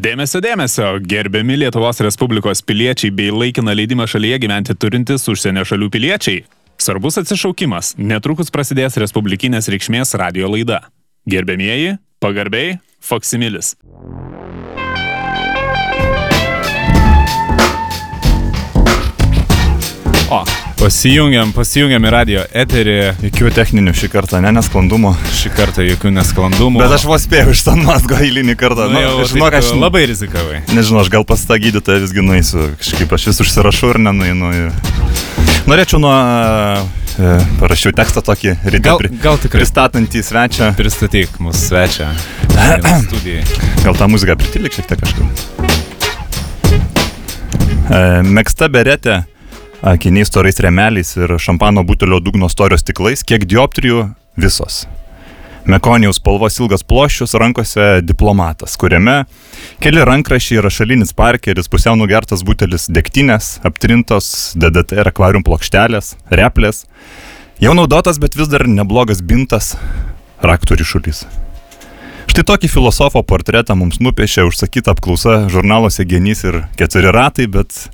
Dėmesio, dėmesio, gerbiami Lietuvos Respublikos piliečiai bei laikiną leidimą šalyje gyventi turintys užsienio šalių piliečiai. Svarbus atsišaukimas. Netrukus prasidės Respublikinės reikšmės radio laida. Gerbėmieji, pagarbiai, Foksimilis. Pasijungiam, pasijungiam į radio eterį. Jokių techninių šį kartą, ne nesklandumų. Šį kartą jokių nesklandumų. Bet aš vos spėjau iš ten mazgo eilinį kartą. Nu, jau, žinok, aš labai rizikavai. Nežinau, aš gal pas tą gydytoją visgi nueisiu. Kažkaip aš vis užsirašau ir nenueinu. Norėčiau nuo... E, parašiau tekstą tokį ryte. Gal, gal tikrai. Pristatantį svečią. Pristatyk mūsų svečią. Gal tą muziką pritilik šiek tiek kažkaip. E, Mėgsta beretė akiniais storais remeliais ir šampano butelio dugno storio stiklais, kiek dioptrijų visos. Mekonijaus spalvos ilgas ploščius, rankose diplomatas, kuriame keli rankrašiai, rašalinis parkeris, pusiau nugertas butelis degtinės, aptrintos DDT ir akvarium plokštelės, replės, jau naudotas, bet vis dar neblogas bintas, raktų ryšulys. Štai tokį filosofo portretą mums nupiešė užsakyta apklausa žurnaluose Genys ir keturi ratai, bet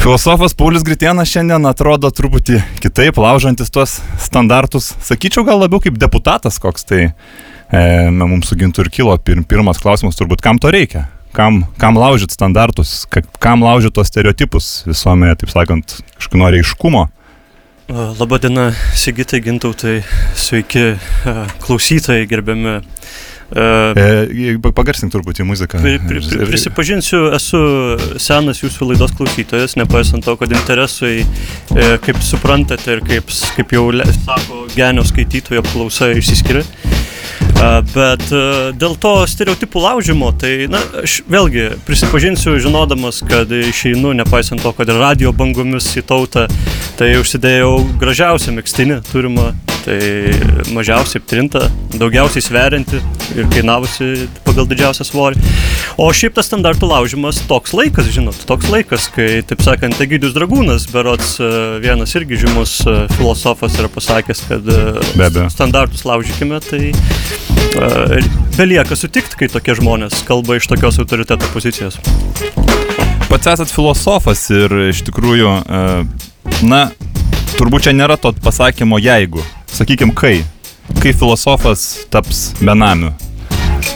Filosofas Paulius Gritienas šiandien atrodo truputį kitaip, laužantis tuos standartus. Sakyčiau, gal labiau kaip deputatas koks tai e, mums su gintu ir kilo pir, pirmas klausimas, turbūt kam to reikia. Kam, kam laužyti standartus, kam laužyti tos stereotipus visuomenėje, taip sakant, kažkokio nori aiškumo. Labadiena, Sigitai Gintautai, sveiki klausytojai, gerbiami E, pagarsink turbūt į muziką. Pri, pri, pri, prisipažinsiu, esu senas jūsų laidos klausytojas, nepaisant to, kad interesai, e, kaip suprantate ir kaip, kaip jau sako genio skaitytojo apklausa išsiskiria. Bet dėl to stereotipų laužimo, tai, na, aš vėlgi prisipažinsiu, žinodamas, kad išeinu, nepaisant to, kad ir radio bangomis į tautą, tai užsidėjau gražiausią mėgstinį turimą, tai mažiausiai aptrinta, daugiausiai sverianti ir kainavusi pagal didžiausią svorį. O šiaip tas standartų laužimas toks laikas, žinot, toks laikas, kai, taip sakant, Egidijus Dragūnas, berots vienas irgi žymus filosofas yra pasakęs, kad standartus laužykime, tai belieka sutikti, kai tokie žmonės kalba iš tokios autoriteto pozicijos. Pats esat filosofas ir iš tikrųjų, na, turbūt čia nėra to pasakymo jeigu. Sakykime, kai. Kai filosofas taps benamiu.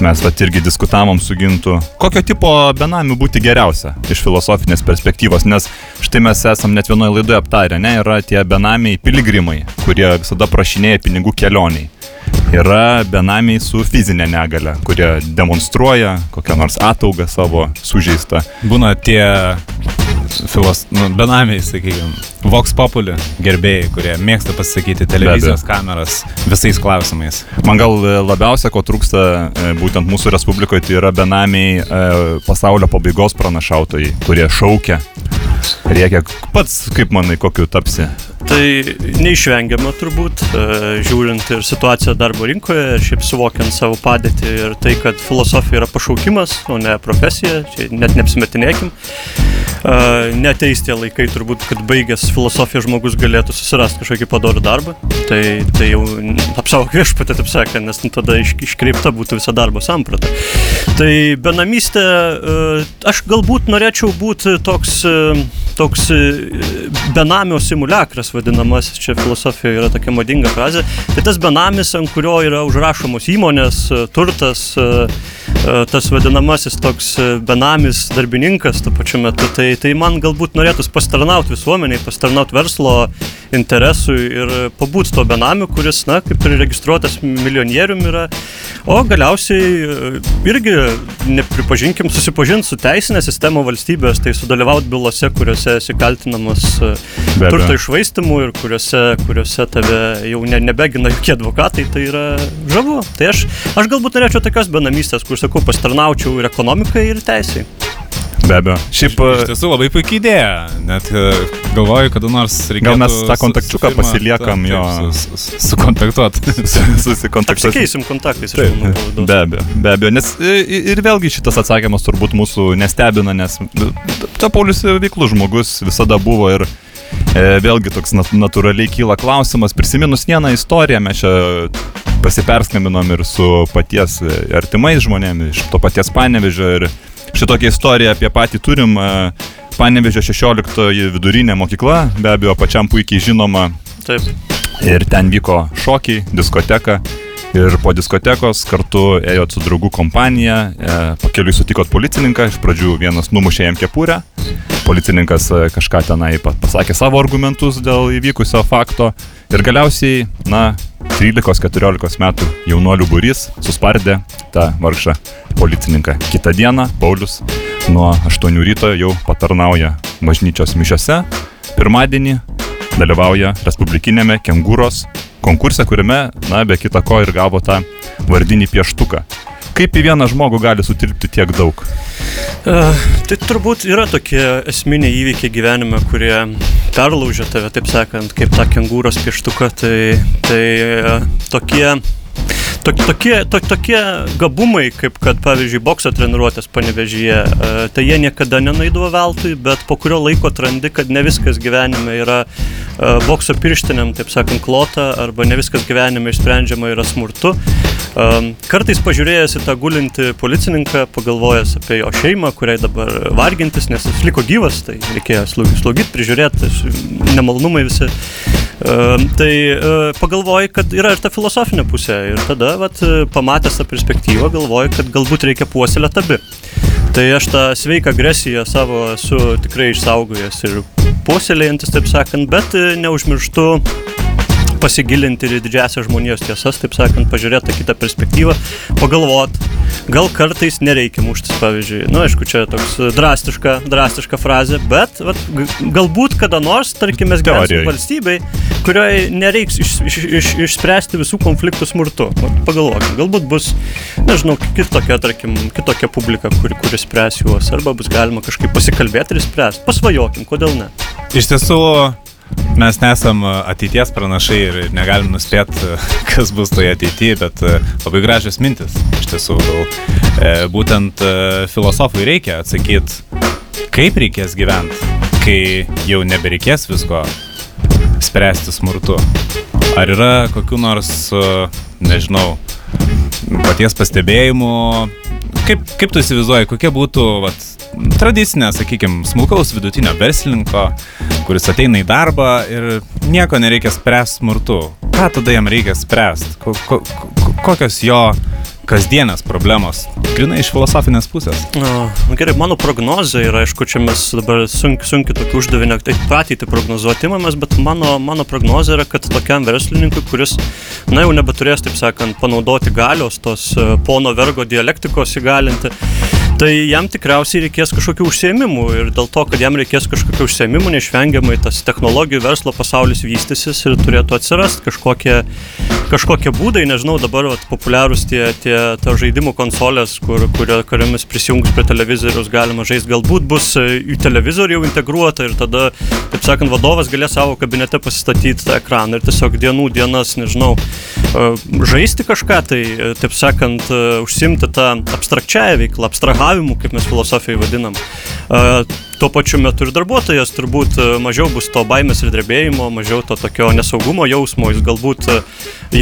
Mes pat irgi diskutavom su Gintu, kokio tipo benamių būti geriausia iš filosofinės perspektyvos, nes štai mes esam net vienoje laidoje aptarę, ne, yra tie benamiai piligrimai, kurie visada prašinėja pinigų kelioniai yra benamiai su fizinė negale, kurie demonstruoja kokią nors ataugą savo sužeistą. Būna tie filos, nu, benamiai, sakykime, Vox Populi gerbėjai, kurie mėgsta pasakyti televizijos kameras visais klausimais. Man gal e, labiausia, ko trūksta e, būtent mūsų Respublikoje, tai yra benamiai e, pasaulio pabaigos pranašautojai, kurie šaukia, rėkia. Pats, kaip manai, kokiu tapsi? Tai neišvengiama turbūt, žiūrint ir situaciją darbo rinkoje, ir šiaip suvokiant savo padėtį ir tai, kad filosofija yra pašaukimas, o ne profesija, čia net neapsimetinėkim. Neteis tie laikai turbūt, kad baigęs filosofiją žmogus galėtų susirasti kažkokį padorų darbą. Tai, tai jau apsaugok viešpatė, taip sakant, nes tada iš, iškreipta būtų visa darbo samprata. Tai benamystė, aš galbūt norėčiau būti toks, toks benamio simulakras vadinamas, čia filosofijoje yra tokia madinga frazė. Tai tas benamis, ant kurio yra užrašomos įmonės, turtas, tas vadinamasis toks benamis darbininkas tuo pačiu metu. Tai, tai man galbūt norėtųsi pastarnauti visuomeniai, pastarnauti verslo interesui ir pabūti to benamiu, kuris, na, kaip ir registruotas milijonierium yra. O galiausiai irgi, nepripažinkim, susipažinti su teisinė sistema valstybės, tai sudalyvauti bylose, kuriuose esi kaltinamas turto išvaistimu ir kuriuose, kuriuose tave jau ne, nebegina jokie advokatai, tai yra žavu. Tai aš, aš galbūt norėčiau tokios benamystės, kur sakau, pastarnaučiau ir ekonomikai, ir teisai. Be abejo. Šiaip. Iš, iš tiesų labai puikiai idėja. Net e, galvoju, kada nors reikėtų. Gal mes tą kontakčiuką su, pasiliekam jo. Sukontaktuoti. Susikontaktuoti. Apsikeisim kontaktais. Taip, be abejo, be abejo. Nes ir vėlgi šitas atsakymas turbūt mūsų nestebina, nes ta Paulius veiklus žmogus visada buvo ir E, vėlgi toks natūraliai kyla klausimas, prisiminus vieną istoriją, mes čia pasiperskambinom ir su paties e, artimais žmonėmis, iš to paties panevežio ir šitokią istoriją apie patį turim. E, Panevežio 16 vidurinė mokykla, be abejo, pačiam puikiai žinoma. Taip. Ir ten vyko šokiai, diskoteka. Ir po diskotekos kartu ėjot su draugų kompanija, e, pakeliui sutikot policininką, iš pradžių vienas numušė jam kepurę, policininkas e, kažką tenai pa- pasakė savo argumentus dėl įvykusio fakto. Ir galiausiai, na, 13-14 metų jaunuolių būrys suspardė tą vargšą policininką. Kitą dieną Paulius nuo 8 ryto jau patarnauja bažnyčios mišiose, pirmadienį dalyvauja Respublikinėme kengūros konkurse, kuriame, na, be kita ko ir gavo tą vardinį pieštuką. Kaip į vieną žmogų gali sutilpti tiek daug? Uh, tai turbūt yra tokie esminiai įvykiai gyvenime, kurie perlaužia tave, taip sakant, kaip tą kengūros pieštuką. Tai, tai uh, tokie, to, tokie, to, tokie gabumai, kaip kad, pavyzdžiui, bokso treniruotės panevežyje, uh, tai jie niekada nenaidavo veltui, bet po kurio laiko atrandi, kad ne viskas gyvenime yra uh, bokso pirštiniam, taip sakant, klota, arba ne viskas gyvenime išsprendžiama yra smurtu. Um, kartais pažiūrėjęs į tą gulintį policininką, pagalvojęs apie jo šeimą, kuriai dabar vargintis, nes jis liko gyvas, tai reikėjo slaugy- slaugyti, prižiūrėti, nemalonumai visi. Um, tai uh, pagalvoji, kad yra ir ta filosofinė pusė ir tada, vat, pamatęs tą perspektyvą, galvoji, kad galbūt reikia puoselėti abi. Tai aš tą sveiką agresiją savo esu tikrai išsaugojęs ir puoselėjantis, taip sakant, bet e, neužmirštu pasigilinti ir į didžiasias žmonijos tiesas, taip sakant, pažiūrėti tą kitą perspektyvą, pagalvot, gal kartais nereikia muštis, pavyzdžiui. Na, nu, aišku, čia toks drastiška, drastiška frazė, bet vat, galbūt kada nors, tarkim, mes Teorijoj. valstybei, kurioje nereiks iš, iš, iš, išspręsti visų konfliktų smurtu. Vat Pagalvokim, galbūt bus, nežinau, kitokia, tarkim, kitokia publika, kuri, kuri spręs juos, arba bus galima kažkaip pasikalbėti ir spręsti. Pasvajokim, kodėl ne? Iš tiesų, mes nesam ateities pranašai ir negalim nuspėti, kas bus toje ateityje, bet e, labai gražios mintis. Iš tiesų, e, būtent e, filosofui reikia atsakyti, kaip reikės gyventi, kai jau nebereikės visko spręsti smurtu. Ar yra kokiu nors, e, nežinau, paties pastebėjimų, kaip, kaip tu įsivaizduoji, kokia būtų vat, tradicinė, sakykime, smulkaus vidutinio verslininko, kuris ateina į darbą ir nieko nereikia spręsti smurtu. Ką tada jam reikia spręsti? Ko, ko, ko, kokios jo kasdienės problemos? Grinai iš filosofinės pusės. Na, nu gerai, mano prognozija yra, aišku, čia mes dabar sunkiai sunki tokį uždavinį, tai ateitį prognozuoti imamės, bet mano, mano prognozija yra, kad tokiam verslininkui, kuris, na jau nebeturės, taip sakant, panaudoti galios, tos e, pono vergo dialektikos įgalinti, tai jam tikriausiai reikės kažkokių užsiemimų ir dėl to, kad jam reikės kažkokių užsiemimų, neišvengiamai tas technologijų verslo pasaulis vystysis ir turėtų atsirasti kažkokie, kažkokie būdai, nežinau, dabar vat, populiarūs tie, tie ta žaidimų konsolės, kur, kurio, kuriomis prisijungus prie televizoriaus galima žaisti, galbūt bus e, į televizorių jau integruota ir tada, taip sakant, vadovas galės savo kabinete pasistatyti tą ekraną ir tiesiog dienų dienas, nežinau, žaisti kažką, tai, taip sakant, užsimti tą abstrakčiąją veiklą, abstrahavimu, kaip mes filosofijai vadinam. Tuo pačiu metu ir darbuotojas turbūt e, mažiau bus to baimės ir drebėjimo, mažiau to tokio nesaugumo jausmo, jis galbūt e,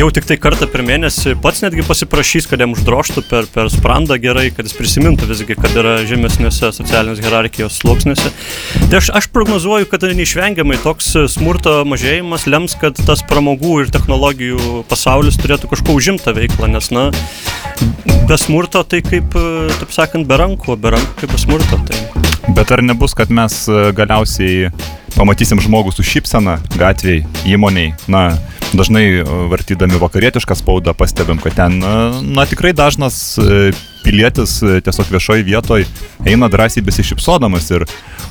jau tik tai kartą per mėnesį pats netgi pasiprašys, kad jam uždroštų per, per sprandą gerai, kad jis prisimintų visgi, kad yra žemesnėse socialinės hierarchijos sluoksniuose. Tai aš, aš prognozuoju, kad neišvengiamai toks e, smurto mažėjimas lems, kad tas pramogų ir technologijų pasaulis turėtų kažko užimtą veiklą, nes, na, be smurto tai kaip, taip sakant, be rankų, be rankų kaip be smurto. Tai... Bet ar nebus, kad mes e, galiausiai pamatysim žmogų su šypsena gatvėje, įmoniai? Na, dažnai e, vartydami vakarietišką spaudą pastebim, kad ten, e, na, tikrai dažnas pilietis tiesiog viešoje vietoje eina drąsiai besišypsodamas ir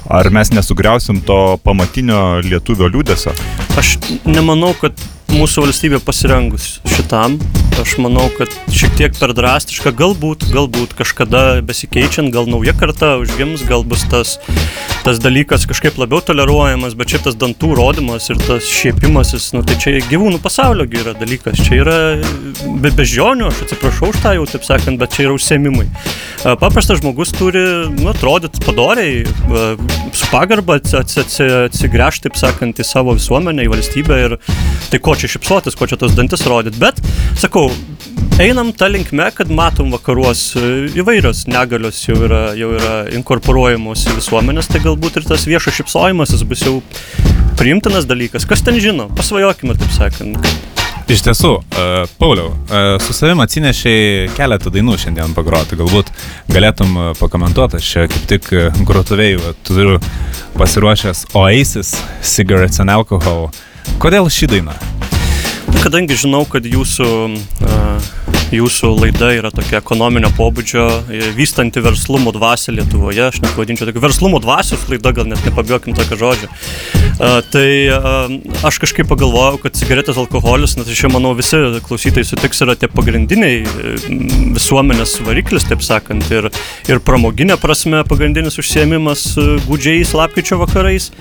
ar mes nesugriausim to pamatinio lietuvio liūdėsio? Aš nemanau, kad mūsų valstybė pasirengus šitam. Aš manau, kad šiek tiek per drastiška, galbūt, galbūt kažkada besikeičiant, gal nauja karta užgims, gal bus tas, tas dalykas kažkaip labiau toleruojamas, bet šitas dantų rodymas ir tas šiepimasis, nu tai čia gyvūnų pasaulio yra dalykas, čia yra be beždžionių, aš atsiprašau už tą jau taip sakant, bet čia yra užsiemimai. Paprastas žmogus turi, nu, atrodyti padoriai, su pagarba atsi- atsi- atsi- atsigręžti, taip sakant, į savo visuomenę, į valstybę ir tai ko čia čia šipsotis, ko čia tos dantis rodyti, bet, sakau, einam tą linkme, kad matom vakaruos e, įvairios negalios jau yra, jau yra inkorporuojamos į visuomenės, tai galbūt ir tas viešas šipsojimas jis bus jau priimtinas dalykas. Kas ten žino? Pasvajokime, taip sakant. Iš tiesų, uh, Pauliau, uh, su savim atsinešiai keletą dainų šiandien pagroti. Galbūt galėtum uh, pakomentuoti, aš kaip tik uh, grotuvėjų turiu pasiruošęs Oasis, Cigarettes and Alcohol. Kodėl ši daina? Kadangi žinau, kad jūsų, uh, jūsų laida yra tokia ekonominio pobūdžio, e, vystanti verslumo dvasę Lietuvoje, aš net vadinčiau tokia verslumo dvasios laida, gal net nepabijokim tokio žodžio. Uh, tai uh, aš kažkaip pagalvojau, kad cigaretės alkoholis, nes aš jau manau visi klausytojai sutiks, yra tie pagrindiniai visuomenės variklis, taip sakant, ir, ir pramoginė prasme pagrindinis užsiemimas gudžiais lapkričio vakarais.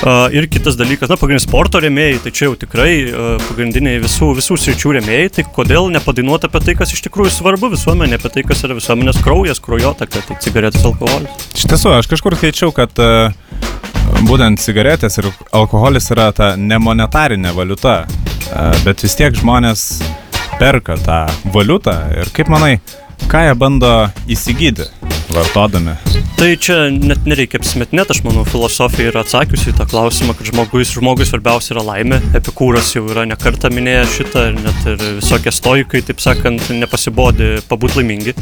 Uh, ir kitas dalykas, na, pagrindinis sporto rėmėjai, tai čia jau tikrai pagrindiniai visų, visų sričių rėmėjai, tai kodėl nepadainuoti apie tai, kas iš tikrųjų svarbu visuomenė, apie tai, kas yra visuomenės kraujas, kraujotaka, tai cigaretės alkoholis. Iš tiesų, aš kažkur skaičiau, kad uh, būtent cigaretės ir alkoholis yra ta nemonetarinė valiuta, uh, bet vis tiek žmonės perka tą valiutą ir kaip manai, ką jie bando įsigyti vartodami? Tai čia net nereikia apsimetinėti, aš manau, filosofija yra atsakiusi į tą klausimą, kad žmogus, žmogus svarbiausia yra laimė. Epikūras jau yra nekarta minėjęs šitą net ir visokie stoikai, taip sakant, nepasibodi pabūti laimingi.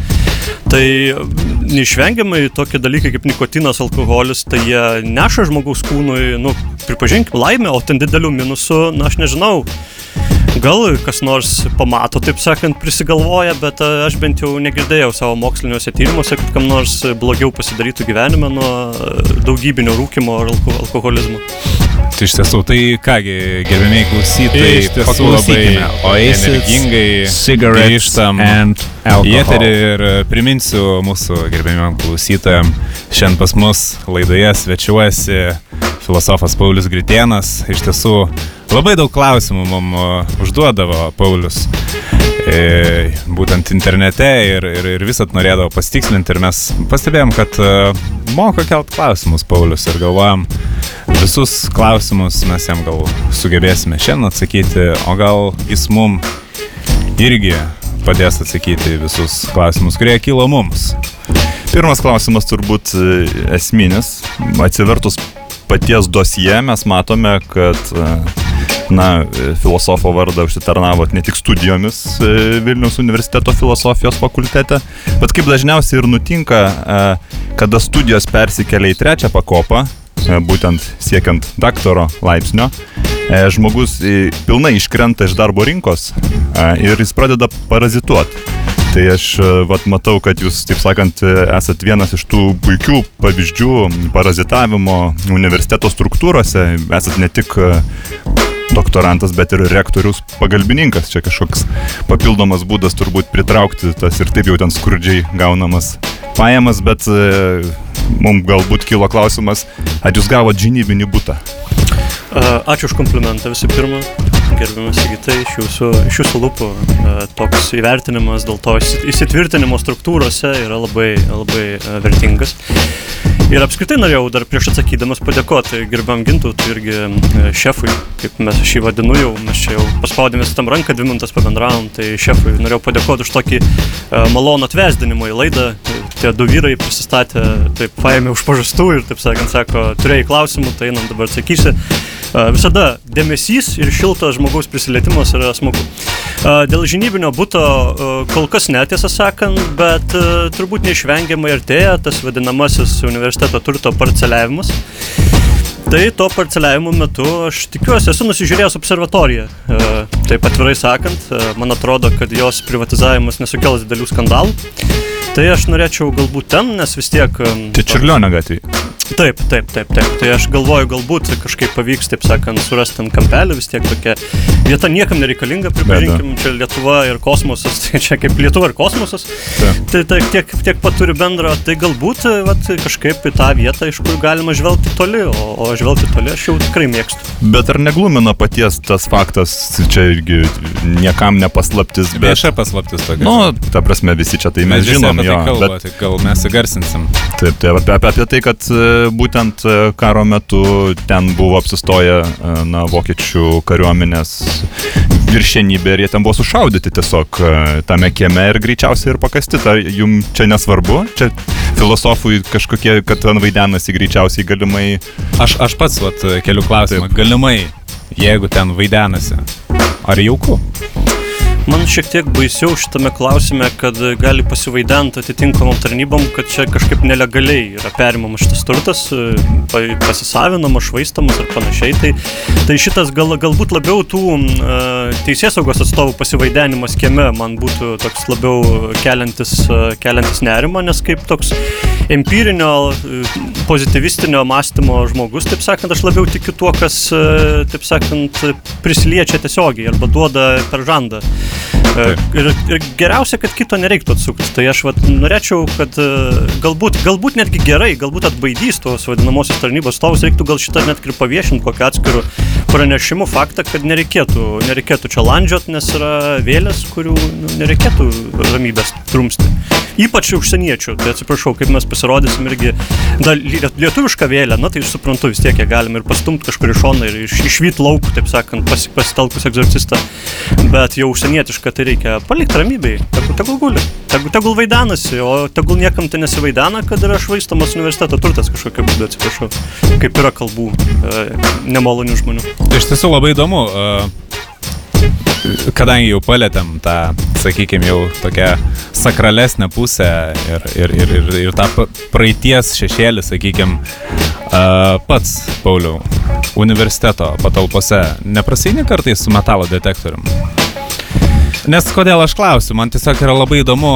Tai neišvengiamai tokie dalykai kaip nikotinas, alkoholis, tai jie neša žmogaus kūnui, nu, pripažinkim, laimę, o ten didelių minusų, na, aš nežinau. Gal kas nors pamato, taip sakant, prisigalvoja, bet aš bent jau negirdėjau savo moksliniuose tyrimuose, kad kam nors blogiau pasidarytų gyvenime nuo e, daugybinio rūkimo ar alko alkoholizmo. Tai iš tiesų, tai kągi, gerbėmiai klausytojai, paklausykime, o energingai grįžtam į eterį ir priminsiu mūsų gerbėmiam klausytojam, šiandien pas mus laidoje svečiuojasi filosofas Paulius Gritėnas. Iš tiesų, Labai daug klausimų mums užduodavo Paulius. E, būtent internete ir, ir, ir visat norėdavo pasitikslinti ir mes pastebėjom, kad e, moka kelt klausimus Paulius ir galvojam, visus klausimus mes jam gal sugebėsime šiandien atsakyti, o gal jis mum irgi padės atsakyti visus klausimus, kurie kilo mums. Pirmas klausimas turbūt e, esminis. Atsivertus paties dosie mes matome, kad na, filosofo vardą užsitarnavot ne tik studijomis e, Vilniaus universiteto filosofijos fakultete, bet kaip dažniausiai ir nutinka, e, kada studijos persikelia į trečią pakopą, e, būtent siekiant daktaro laipsnio, žmogus pilnai iškrenta iš darbo rinkos ir jis pradeda parazituoti. Tai aš vat, matau, kad jūs, taip sakant, esat vienas iš tų puikių pavyzdžių parazitavimo universiteto struktūrose. Esat ne tik doktorantas, bet ir rektorius pagalbininkas. Čia kažkoks papildomas būdas turbūt pritraukti tas ir taip jau ten skurdžiai gaunamas pajamas, bet e, mums galbūt kilo klausimas, ar jūs gavot žinybinį būtą? Ačiū už komplimentą visų pirma, gerbiamas Sigitai, iš jūsų, iš jūsų lūpų. Toks įvertinimas dėl to įsitvirtinimo struktūrose yra labai, labai vertingas. Ir apskritai norėjau dar prieš atsakydamas padėkoti gerbiam Gintutui irgi šefui, kaip mes šį vadinu jau, mes čia jau paspaudėmės tam ranką, dvi minutės pabendravom, tai šefui norėjau padėkoti už tokį malonų atvesdinimą į laidą. Tie du vyrai prisistatė, taip paėmė už pažastų ir, taip sakant, sako, turėjai klausimų, tai einam dabar atsakysi. Visada dėmesys ir šiltas žmogaus prisilietimas yra smagu. Dėl žinybinio būto kol kas netiesą sakant, bet turbūt neišvengiamai artėja tas vadinamasis universiteto turto parceliavimas. Tai to parceliavimo metu aš tikiuosi, esu nusižiūrėjęs observatoriją. Taip atvirai sakant, man atrodo, kad jos privatizavimas nesukels didelių skandalų. Tai aš norėčiau galbūt ten, nes vis tiek... Tai Čiurlionio gatvėje. Taip, taip, taip, taip. Tai aš galvoju, galbūt kažkaip pavyks, taip sakant, surasti ant kampelį, vis tiek tokia vieta niekam nereikalinga, pripažinkim, čia Lietuva ir kosmosas, tai čia kaip Lietuva ir kosmosas. Taip. Tai, tai tiek, tiek pat turi bendro, tai galbūt vat, kažkaip į tą vietą, iš kur galima žvelgti toli, o, o žvelgti toli aš jau tikrai mėgstu. Bet ar neglumina paties tas faktas, čia irgi niekam nepaslaptis, bet... Vieša paslaptis tokia. Nu, ta prasme, visi čia tai mes, mes žinom, jo. Tai kalba, bet... tai gal mes įgarsinsim. Taip, tai apie, apie, apie tai, kad būtent e, karo metu ten buvo apsistoję e, na, vokiečių kariuomenės viršenybė ir jie ten buvo sušaudyti tiesiog e, tame kieme ir greičiausiai ir pakasti. Tai jums čia nesvarbu, čia filosofui kažkokie, kad ten vaidenasi greičiausiai galimai. Aš, aš pats vat, keliu klausimą. Taip. Galimai, jeigu ten vaidenasi. Ar jauku? Man šiek tiek baisiau šitame klausime, kad gali pasivaidenti atitinkamom tarnybom, kad čia kažkaip nelegaliai yra perimamas šitas turtas, pasisavinamas, švaistamas ar panašiai. Tai, tai šitas gal, galbūt labiau tų uh, teisės saugos atstovų pasivaidenimas kieme man būtų toks labiau keliantis, uh, keliantis nerimą, nes kaip toks empirinio, pozityvistinio mąstymo žmogus, taip sakant, aš labiau tikiu tuo, kas, taip sakant, prisiliečia tiesiogiai arba duoda per žandą. Ir, ir geriausia, kad kito nereiktų atsukti. Tai aš vat, norėčiau, kad e, galbūt, galbūt netgi gerai, galbūt atbaidys tos vadinamosios tarnybos stovus, reiktų gal šitą net ir paviešinti kokiu atskiru pranešimu faktą, kad nereikėtų, nereikėtų čia landžiot, nes yra vėlės, kurių nu, nereikėtų ramybės trumsti. Ypač užsieniečių, tai atsiprašau, kaip mes pasirodysim irgi da, lietuvišką vėlę, na tai suprantu, vis tiek ją galim ir pastumti kažkur į šoną ir iš, išvyt laukų, taip sakant, pas, pasitelkus egzorcistą. Bet jau užsienietišką tai reikia palikti ramybėj, tegul, tegul guli, tegul, tegul vaidenasi, o tegul niekam tai nesivaidena, kad yra švaistamas universiteto turtas kažkokiu būdu, atsiprašau, kaip yra kalbų e, nemalonių žmonių. Iš tiesų labai įdomu. Uh kadangi jau palėtėm tą, sakykime, jau tokią sakralesnę pusę ir, ir, ir, ir, ir tą praeities šešėlį, sakykime, pats, Pauliau, universiteto patalpose neprasini kartais su metalo detektorium? Nes kodėl aš klausiu, man tiesiog yra labai įdomu,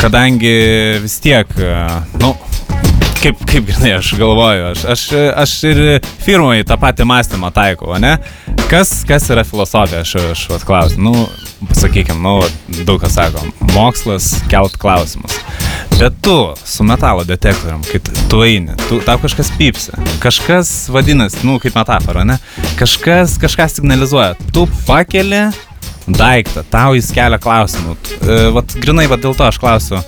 kadangi vis tiek, nu, kaip, kaip grinai aš galvoju, aš, aš, aš ir firmai tą patį mąstymą taikau, ne? Kas, kas yra filosofija, aš, aš vat, klausiu, nu, sakykime, nu, daug kas sako, mokslas kelt klausimus. Bet tu su metalo detektorium, kai tu eini, tu, tau kažkas pypsi, kažkas vadinasi, nu, kaip metafora, ne? Kažkas, kažką signalizuoja, tu pakeli daiktą, tau jis kelia klausimų. E, vat grinai, vat dėl to aš klausiu,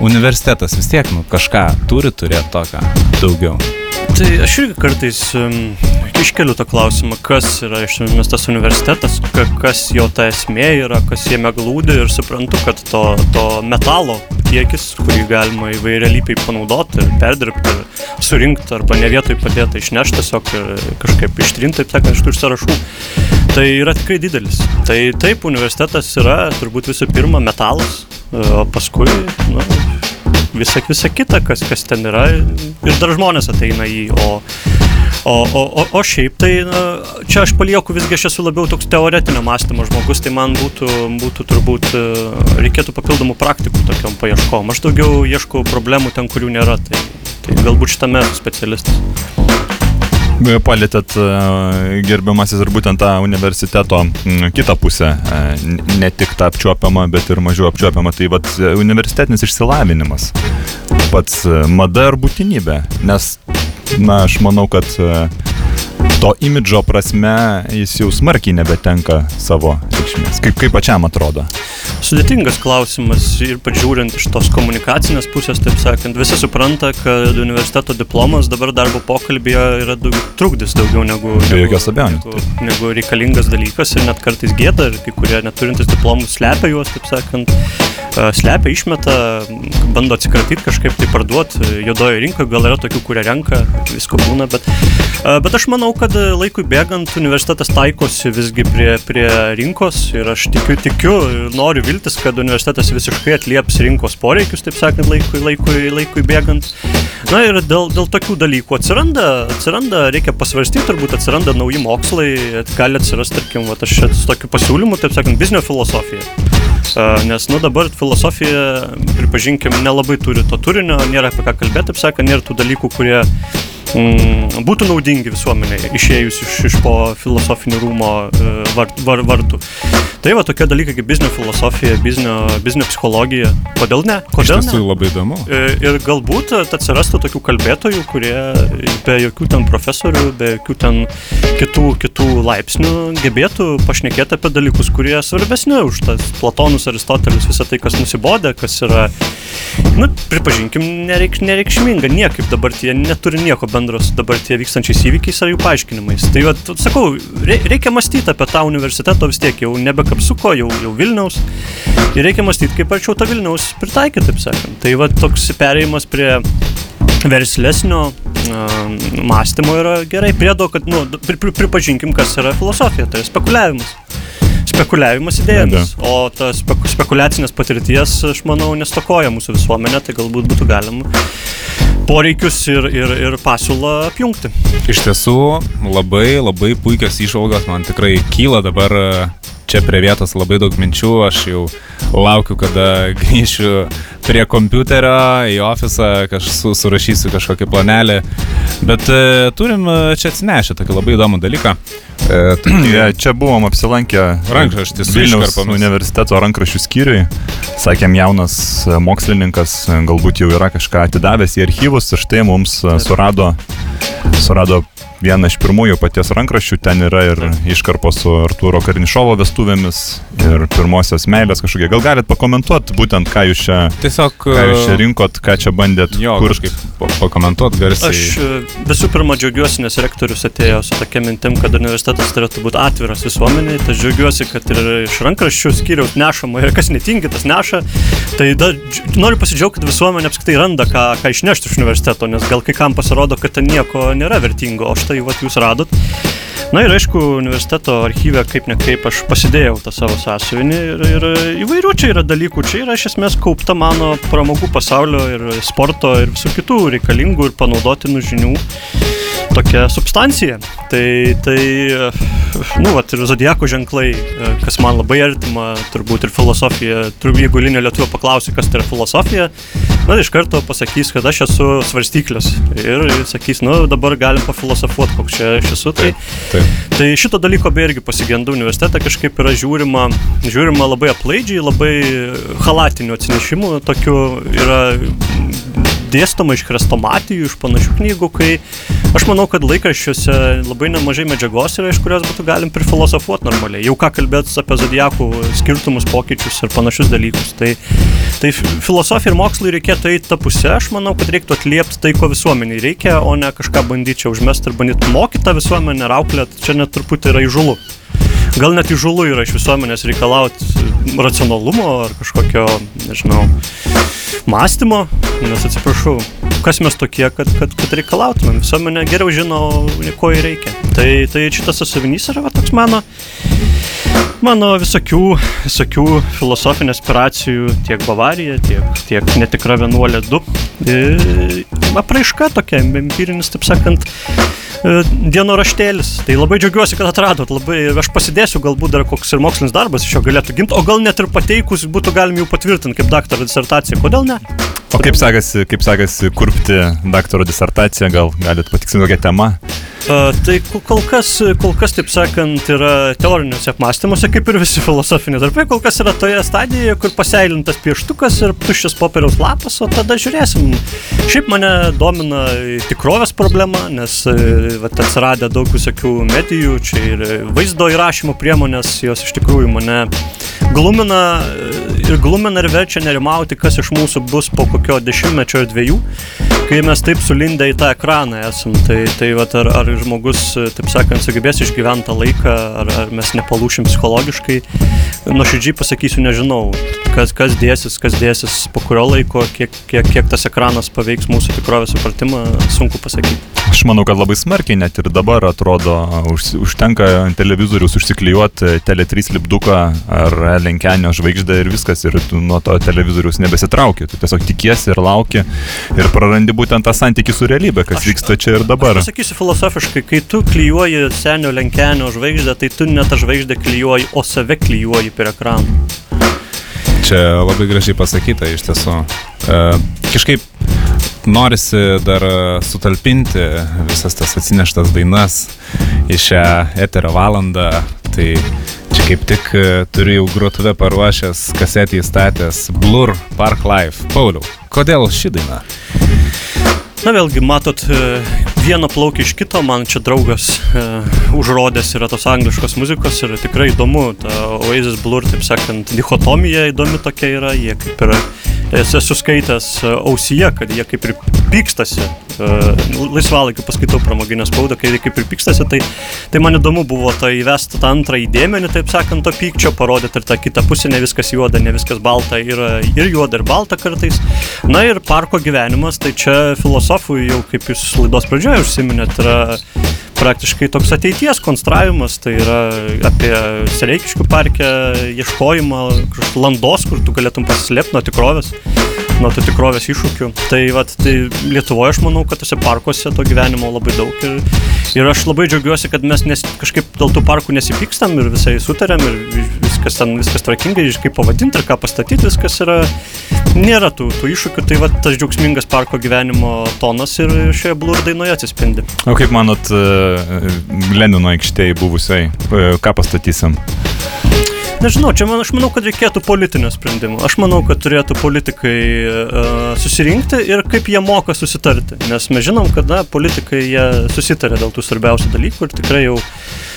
universitetas vis tiek, nu, kažką turi turėti tokio daugiau. Tai aš irgi kartais um, iškeliu tą klausimą, kas yra iš esmės tas universitetas, kas jo ta esmė yra, kas jame glūdi ir suprantu, kad to, to metalo kiekis, kurį galima įvairialypiai panaudoti ir perdirbti, ir surinkti arba ne vietoj padėti išnešti tiesiog ir kažkaip ištrinti, taip sakant, iš tų sąrašų, tai yra tikrai didelis. Tai taip, universitetas yra turbūt visų pirma metalas, o paskui, nu, visa, visa kita, kas, kas ten yra ir dar žmonės ateina į, o, o, o, o, o šiaip tai na, čia aš palieku visgi, aš esu labiau toks teoretinio mąstymo žmogus, tai man būtų, būtų turbūt e, reikėtų papildomų praktikų tokiam paieškom. Aš daugiau ieškau problemų ten, kurių nėra, tai, tai galbūt šitame specialistas palėtėt e, gerbiamasis ir būtent tą universiteto kitą pusę, e, ne tik tą apčiuopiamą, bet ir mažiau apčiuopiamą. Tai vad universitetinis išsilavinimas, pats e, mada ir būtinybė, nes, na, aš manau, kad to imidžo prasme jis jau smarkiai nebetenka savo reikšmės. Kaip, kaip pačiam atrodo? Sudėtingas klausimas ir pažiūrint iš tos komunikacinės pusės, taip sakant, visi supranta, kad universiteto diplomas dabar darbo pokalbėje yra daug, trukdis daugiau negu, negu, negu, negu reikalingas dalykas ir net kartais gėda ir kai kurie neturintys diplomų slepia juos, taip sakant, slepia, išmeta, bando atsikratyti kažkaip tai parduoti juodojo rinkoje, gal yra tokių, kurie renka, visko būna, bet, bet aš manau, kad laikui bėgant universitetas taikosi visgi prie, prie rinkos ir aš tikiu, tikiu ir noriu viltis, kad universitetas visiškai atlieps rinkos poreikius, taip sakant, laikui, laikui, laikui bėgant. Na ir dėl, dėl tokių dalykų atsiranda, atsiranda, reikia pasvarstyti, turbūt atsiranda nauji mokslai, gali atsirasti, tarkim, va, aš čia su tokiu pasiūlymu, taip sakant, biznio filosofija. Nes, nu, dabar filosofija, pripažinkim, nelabai turi to turinio, nėra apie ką kalbėti, taip sakant, nėra tų dalykų, kurie mm, būtų naudingi visuomeniai, išėjus iš, iš po filosofinių rūmo e, var, var, vartų. Tai va tokie dalykai kaip biznio filosofija, biznio, biznio psichologija. Kodėl ne? Kodėl ne? labai įdomu. E, Ir galbūt atsirastų tokių kalbėtojų, kurie be jokių ten profesorių, be jokių ten kitų, kitų laipsnių gebėtų pašnekėti apie dalykus, kurie svarbesni už tas Platonus, Aristotelis, visą tai, kas nusibodė, kas yra, nu, pripažinkim, nereikš, nereikšminga, niekaip dabar tie neturi nieko bendro su dabar tie vykstančiais įvykiais ar jų paaiškinimais. Tai, va, sakau, rei- reikia mąstyti apie tą universitetą vis tiek, jau nebe kapsuko, jau, jau Vilniaus. Ir reikia mąstyti, kaip arčiau tą Vilniaus pritaikyti, taip sakant. Tai va toks perėjimas prie verslesnio um, mąstymo yra gerai. Priedo, kad, nu, pri, pri, pripažinkim, kas yra filosofija, tai yra spekuliavimas. Spekuliavimas idėjomis. O tas speku, spekulacinės patirties, aš manau, nestokoja mūsų visuomenė, tai galbūt būtų galima poreikius ir, ir, ir pasiūlą apjungti. Iš tiesų, labai, labai puikios išvalgos man tikrai kyla dabar čia prie vietos labai daug minčių, aš jau laukiu, kada grįšiu prie kompiuterio į ofisą, kaž, su, surašysiu kažkokį planelį, bet e, turim e, čia atsinešę tokį labai įdomų dalyką. E, tai- čia buvom apsilankę Rankraštis Vilniaus universiteto rankraščių skyriui. Sakėm, jaunas e, mokslininkas e, galbūt jau yra kažką atidavęs į archyvus ir štai mums surado, surado vieną iš pirmųjų paties rankraščių. Ten yra ir iškarpos su Arturo Karnišovo vestuvėmis ir pirmosios meilės kažkokie. Gal galit pakomentuoti būtent, ką jūs čia, Tiesiog... ką jūs čia e, rinkot, ką čia bandėt Jo, kur kažkaip pa- pakomentuot garsiai. Aš e, visų pirma džiaugiuosi, nes rektorius atėjo su tokia mintim, kad universitetas turėtų būti atviras visuomeniai. Tai džiaugiuosi, kad ir iš rankraščių skyriaus nešama ir kas netingi, tas neša. Tai da, noriu pasidžiaugti, kad visuomenė apskritai randa, ką, ką išnešti iš universiteto, nes gal kai kam pasirodo, kad ten nieko nėra vertingo, o štai vat jūs radot. Na ir aišku, universiteto archyve kaip ne kaip aš pasidėjau tą savo sąsiuvinį ir, ir įvairių čia yra dalykų. Čia yra iš esmės kaupta mano pramogų pasaulio ir sporto ir visų kitų reikalingų ir panaudotinų žinių tokia substancija. Tai, tai nu, vat, ir zodiako ženklai, kas man labai artima, turbūt ir filosofija. Turbūt jeigu linio lietuvio paklausi, kas tai yra filosofija, na, iš karto pasakys, kad aš esu svarstyklis. Ir sakys, nu, dabar galim pafilosofuoti, koks čia aš esu. Tai, Taip. Tai šito dalyko beje irgi pasigendu universitete, kažkaip yra žiūrima, žiūrima labai aplaidžiai, labai halatinių atsinešimų, tokių yra dėstoma iš krestomatijų, iš panašių knygų, kai aš manau, kad laikraščiuose labai nemažai medžiagos yra, iš kurios būtų galim prifilosofuoti normaliai. Jau ką kalbėt apie zodiakų skirtumus, pokyčius ir panašius dalykus. Tai, tai filosofija ir mokslai reikėtų eiti tą pusę, aš manau, kad reiktų atliepti tai, ko visuomeniai reikia, o ne kažką bandyti čia užmesti ir bandyti mokyti tą visuomenę ir auklėti, čia net truputį yra įžulu. Gal net įžulu yra iš visuomenės reikalauti racionalumo ar kažkokio, nežinau, mąstymo, nes atsiprašau, kas mes tokie, kad, kad, kad reikalautumėm. Visuomenė geriau žino, ko jai reikia. Tai, tai šitas sąsavinys yra va, toks mano, mano visokių, visokių filosofinių aspiracijų, tiek Bavarija, tiek, tiek netikra vienuolė 2. E, apraiška tokia, empirinis, taip sakant, dienoraštėlis. Tai labai džiaugiuosi, kad atradot. Labai, aš pasidėsiu, galbūt dar koks ir mokslinis darbas iš jo galėtų gimti, o gal net ir pateikus būtų galima jau patvirtinti kaip daktaro disertaciją. Kodėl ne? O kaip sekasi, kaip sekasi kurpti daktaro disertaciją, gal galit patikslinti kokią temą? Uh, tai ko- kol kas, kol kas, taip sakant, yra teoriniuose apmąstymuose, kaip ir visi filosofiniai darbai, kol kas yra toje stadijoje, kur paseilintas pieštukas ir tuščias popieriaus lapas, o tada žiūrėsim. Šiaip mane domina tikrovės problema, nes e, vat, atsiradę daug visokių medijų, čia ir vaizdo įrašymo priemonės, jos iš tikrųjų mane glumina e, ir glumina ir verčia nerimauti, kas iš mūsų bus po kokio dešimtmečio ar dviejų, kai mes taip sulindę į tą ekraną esam. Tai, tai vat, ar, ar žmogus, e, taip sakant, sugebės išgyventi tą laiką, ar, ar mes nepalūšim psichologiškai. Nuoširdžiai pasakysiu, nežinau, kas, kas dėsis, kas dėsis po kurio laiko, kiek, kiek, kiek tas ekranas paveiks mūsų tikrovės supratimą, sunku pasakyti. Aš manau, kad labai smarkiai net ir dabar atrodo, už, užtenka televizorius užsiklijuoti Tele3 lipduką ar lenkenio žvaigždę ir viskas, ir tu nuo to televizorius nebesitrauki. Tu tiesiog tikiesi ir lauki ir prarandi būtent tą santykių su realybė, kas Aš- vyksta čia ir dabar. Aš pasakysiu filosofiškai, kai tu klyjuoji senio lenkenio žvaigždę, tai tu ne tą žvaigždę klyjuoji, o save klyjuoji per ekraną. Čia labai gražiai pasakyta iš tiesų. E, kažkaip norisi dar sutalpinti visas tas atsineštas dainas į šią eterio valandą. Tai čia kaip tik e, turiu jau grotuvę paruošęs, kasetį įstatęs Blur Park Life. Pauliau, kodėl ši daina? Na vėlgi, matot, e, vieną plaukia iš kito, man čia draugas e, užrodęs yra tos angliškos muzikos ir tikrai įdomu, ta Oasis Blur, taip sakant, dichotomija įdomi tokia yra, jie kaip yra esu skaitęs e, ausyje, kad jie kaip ir pykstasi, e, laisvalaikiu paskaitau pramoginę spaudą, kai jie kaip ir pykstasi, tai, tai man įdomu buvo tai įvesti tą antrą įdėmenį, taip sakant, to pykčio, parodyti ir tą kitą pusę, ne viskas juoda, ne viskas balta, yra ir juoda, ir balta kartais. Na ir parko gyvenimas, tai čia filosofui jau kaip jūs laidos pradžioje užsiminėt, yra praktiškai toks ateities konstravimas, tai yra apie Sereikiškių parkę ieškojimą landos, kur tu galėtum pasislėpti nuo tikrovės nuo tų tikrovės iššūkių. Tai, vat, tai Lietuvoje aš manau, kad tose parkuose to gyvenimo labai daug ir, ir aš labai džiaugiuosi, kad mes nes, kažkaip dėl tų parkų nesipykstam ir visai sutarėm ir viskas ten, viskas tvarkingai, kaip pavadinti ir ką pastatyti, viskas yra, nėra tų, tų iššūkių, tai vat, tas džiaugsmingas parko gyvenimo tonas ir šioje blur dainoje atsispindi. O kaip manot, e, Lenino aikštėje buvusiai, e, ką pastatysim? Nežinau, čia man, aš manau, kad reikėtų politinio sprendimo. Aš manau, kad turėtų politikai uh, susirinkti ir kaip jie moka susitarti. Nes mes žinom, kad na, politikai jie susitarė dėl tų svarbiausių dalykų ir tikrai jau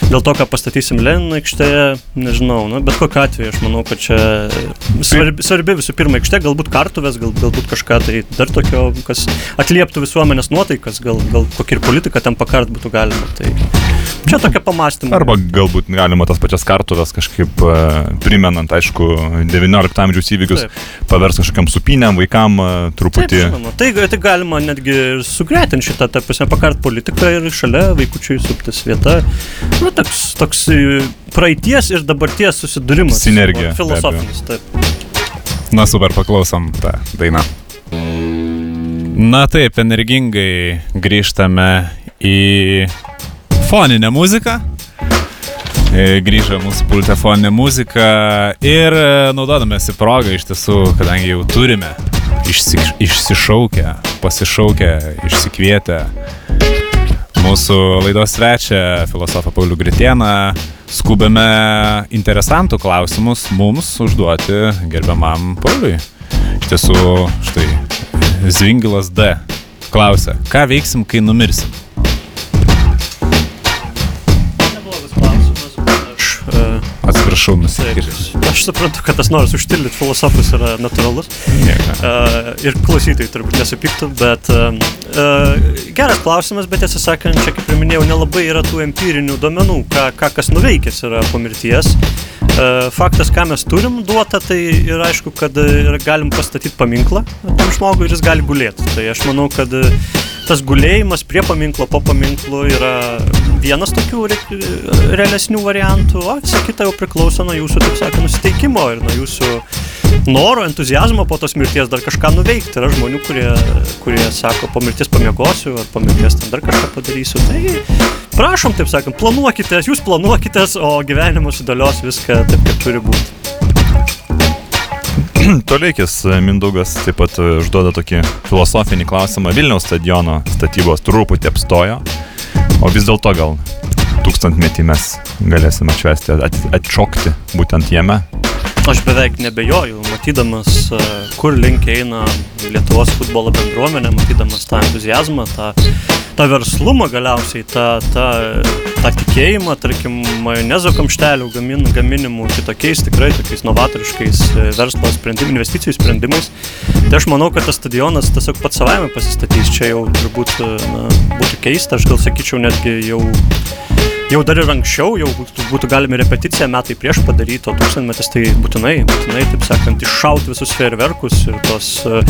dėl to, ką pastatysim Lenino aikštėje, nežinau, nu, bet kokiu atveju aš manau, kad čia svarbi, svarbi visų pirma aikštė, galbūt kartuvės, gal, galbūt kažką tai dar tokio, kas atlieptų visuomenės nuotaikas, gal, gal kokį ir politiką ten pakart būtų galima. Tai čia tokia pamastymė. Arba galbūt galima tas pačias kartuvės kažkaip uh, primenant, aišku, 19 amžiaus įvykius, pavers kažkokiam supiniam vaikam truputį. Taip, žinoma, tai, tai galima netgi sugretinti šitą, ta prasme, pakart politiką ir šalia vaikučiui suptis vieta. Nu, toks, toks praeities ir dabarties susidūrimas. Sinergija. Filosofinis, taip. Na super, paklausom tą dainą. Na taip, energingai grįžtame į foninę muziką. E, grįžo mūsų pultė foninė muzika ir e, naudodamėsi progą iš tiesų, kadangi jau turime išsi, išsišaukę, pasišaukę, išsikvietę mūsų laidos svečią, filosofą Paulių Gritieną, skubame interesantų klausimus mums užduoti gerbiamam Pauliui. Iš tiesų, štai, Zvingilas D. klausia, ką veiksim, kai numirsim? Atsiprašau, nusikirsiu. Aš suprantu, kad tas noras užtildyti filosofus yra natūralus. Uh, ir klausytojai turbūt nesupyktų, bet uh, uh, geras klausimas, bet tiesą sakant, čia kaip ir minėjau, nelabai yra tų empirinių duomenų, ką, ką kas nuveikęs yra po mirties. Uh, faktas, ką mes turim duotą, tai yra aišku, kad uh, galim pastatyti paminklą tam žmogui ir jis gali gulėti. Tai aš manau, kad uh, tas gulėjimas prie paminklo, po paminklo yra vienas tokių re, realesnių variantų, o visa kita jau priklauso nuo jūsų, taip sakant, nusiteikimo ir nuo jūsų noro, entuzijazmo po tos mirties dar kažką nuveikti. Yra žmonių, kurie, kurie sako, po mirties pamiegosiu, ar po mirties ten dar kažką padarysiu. Tai prašom, taip sakant, planuokite, jūs planuokite, o gyvenimas sudėlios viską taip, kaip turi būti. Toleikis Mindaugas taip pat užduoda tokį filosofinį klausimą. Vilniaus stadiono statybos truputį apstojo, o vis dėlto gal tūkstantmetį mes galėsime atšvesti, atšokti būtent jame. Aš beveik nebejoju, matydamas, kur link eina Lietuvos futbolo bendruomenė, matydamas tą entuzijazmą, tą, tą verslumą galiausiai, tą, tą, tą tikėjimą, tarkim, majonezo kamštelių gamin, gaminimų kitokiais, tikrai tokiais novatoriškais e, verslo sprendimų, investicijų sprendimais. Tai aš manau, kad tas stadionas tiesiog pats savaime pasistatys. Čia jau turbūt e, na, būtų keista, aš gal sakyčiau netgi jau jau dar ir anksčiau, jau būtų, būtų galima repeticiją metai prieš padaryti, o tūkstantmetis tai būtinai, būtinai, taip sakant, iššauti visus fejerverkus ir tos uh,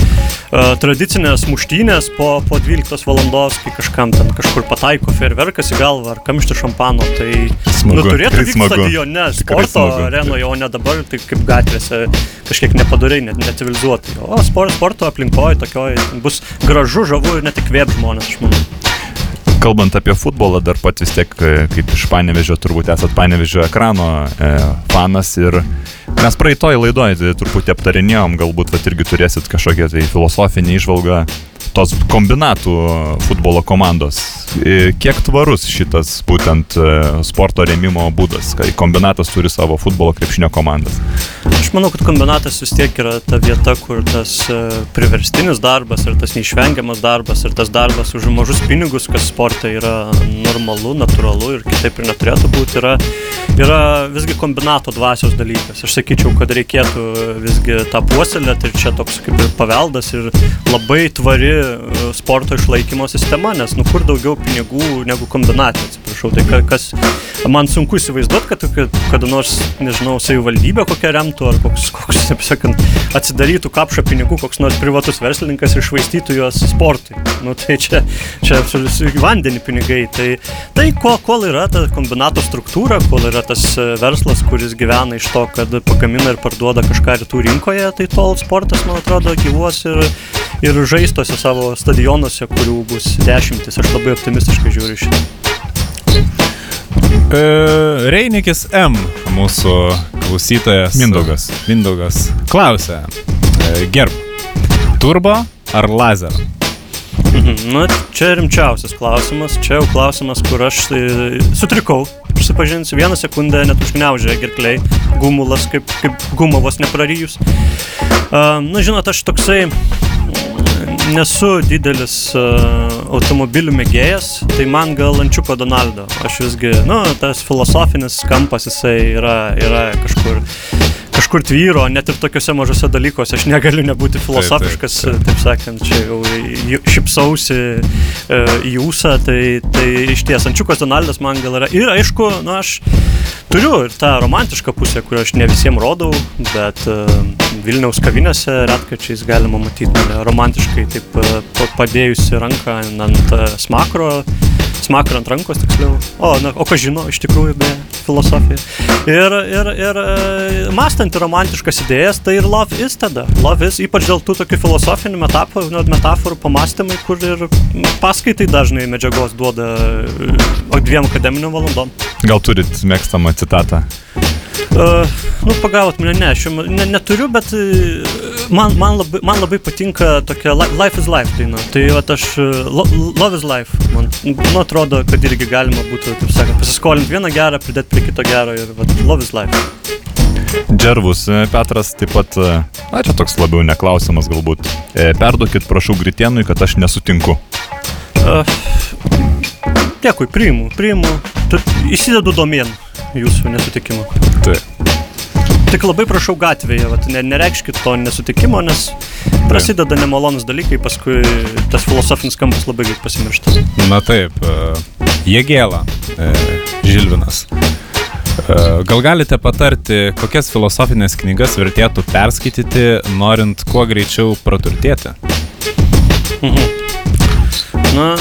tradicinės muštynės po, po 12 valandos, kai kažkam ten kažkur pataiko fejerverkas į galvą ar kamštį šampano, tai smagu, nu, turėtų vykti stadione, sporto arenoje, o ne dabar, tai kaip gatvėse kažkiek nepadariai, net necivilizuotai. O sport, sporto aplinkoje tokioje bus gražu, žavu ir net įkvėp žmonės, aš manau kalbant apie futbolą, dar pat vis tiek, e, kaip iš Panevežio, turbūt esat Panevežio ekrano e, fanas ir mes praeitoj laidoj tai truputį aptarinėjom, galbūt vat, irgi turėsit kažkokią tai filosofinį išvalgą. tos kombinatų futbolo komandos. E, Kiek tvarus šitas būtent e, sporto rėmimo būdas, kai kombinatas turi savo futbolo krepšinio komandas? Aš manau, kad kombinatas vis tiek yra ta vieta, kur tas e, priverstinis darbas ir tas neišvengiamas darbas ir tas darbas už mažus pinigus, kas sporte yra normalu, natūralu ir kitaip ir neturėtų būti, yra, yra visgi kombinato dvasios dalykas. Aš sakyčiau, kad reikėtų visgi tą puoselėti ir čia toks kaip ir paveldas ir labai tvari sporto išlaikymo sistema, nes nu kur daugiau pinigų negu kombinatė, atsiprašau. Tai ka- kas, man sunku įsivaizduoti, kad kad kada nors, nežinau, savivaldybė kokią remtų ar koks, koks taip sakant, atsidarytų kapšą pinigų koks nors privatus verslininkas ir išvaistytų juos sportui. Nu, tai čia, čia absoliučiai vandenį pinigai. Tai, tai kol, kol yra ta kombinato struktūra, kol yra tas e, verslas, kuris gyvena iš to, kad pagamina ir parduoda kažką rytų rinkoje, tai tol sportas, man atrodo, gyvuos ir, ir žaistuose savo stadionuose, kurių bus dešimtis. Aš labai optimistiškai žiūriu į šitą. E, Reinikis M, mūsų klausytojas. Mindaugas. Mindaugas klausia. E, Gerb. Turbo ar lazer? Na, čia rimčiausias klausimas. Čia jau klausimas, kur aš tai, sutrikau. Prisipažinsiu, vieną sekundę net užgniaužė gerkliai, gumulas, kaip, kaip gumavos neprarijus. Uh, na, žinot, aš toksai mm, nesu didelis uh, automobilių mėgėjas, tai man gal Ančiuko Donaldo. Aš visgi, nu, tas filosofinis kampas jisai yra, yra kažkur kažkur tvyro, net ir tokiuose mažose dalykuose. Aš negaliu nebūti filosofiškas, taip, taip, taip. taip sakant, čia jau šipsausi e, jūsą, tai, tai iš ties Ančiukas Donaldas man gal yra. Ir aišku, nu aš turiu ir tą romantišką pusę, kurią aš ne visiems rodau, bet e, Vilniaus kavinėse retkačiais galima matyti romantiškai taip e, pa- padėjusi ranką ant e, smakro. Smakrą ant rankos tiksliau. O, na, o ką žino iš tikrųjų be filosofija. Ir, ir, ir e, mąstant romantiškas idėjas, tai ir love is tada. Love is, ypač dėl tų tokių filosofinių metaforų, metaforų pamastymai, kur ir paskaitai dažnai medžiagos duoda dviem akademiniam valandom. Gal turit mėgstamą citatą? Uh, nu, pagavot mane, ne, aš ne, neturiu, bet uh, man, man, labai, man labai patinka tokia li- Life is Life daina. Tai vat aš, uh, lo, Love is Life, man nu, atrodo, kad irgi galima būtų, taip sakant, pasiskolinti vieną gerą, pridėti prie kito gero ir vat, Love is Life. Džervus e, Petras taip pat, e, na čia toks labiau neklausimas galbūt. E, Perduokit prašau Gritienui, kad aš nesutinku. Uh, dėkui, priimu, priimu, tu, įsidedu domien jūsų nesutikimo. Taip. Tik labai prašau gatvėje, vat, ne, nereikškit to nesutikimo, nes prasideda nemalonus dalykai, paskui tas filosofinis kampas labai greit pasimiršta. Na taip, e, Jėgėla, e, Žilvinas. E, Gal galite patarti, kokias filosofinės knygas vertėtų perskaityti, norint kuo greičiau praturtėti? Na,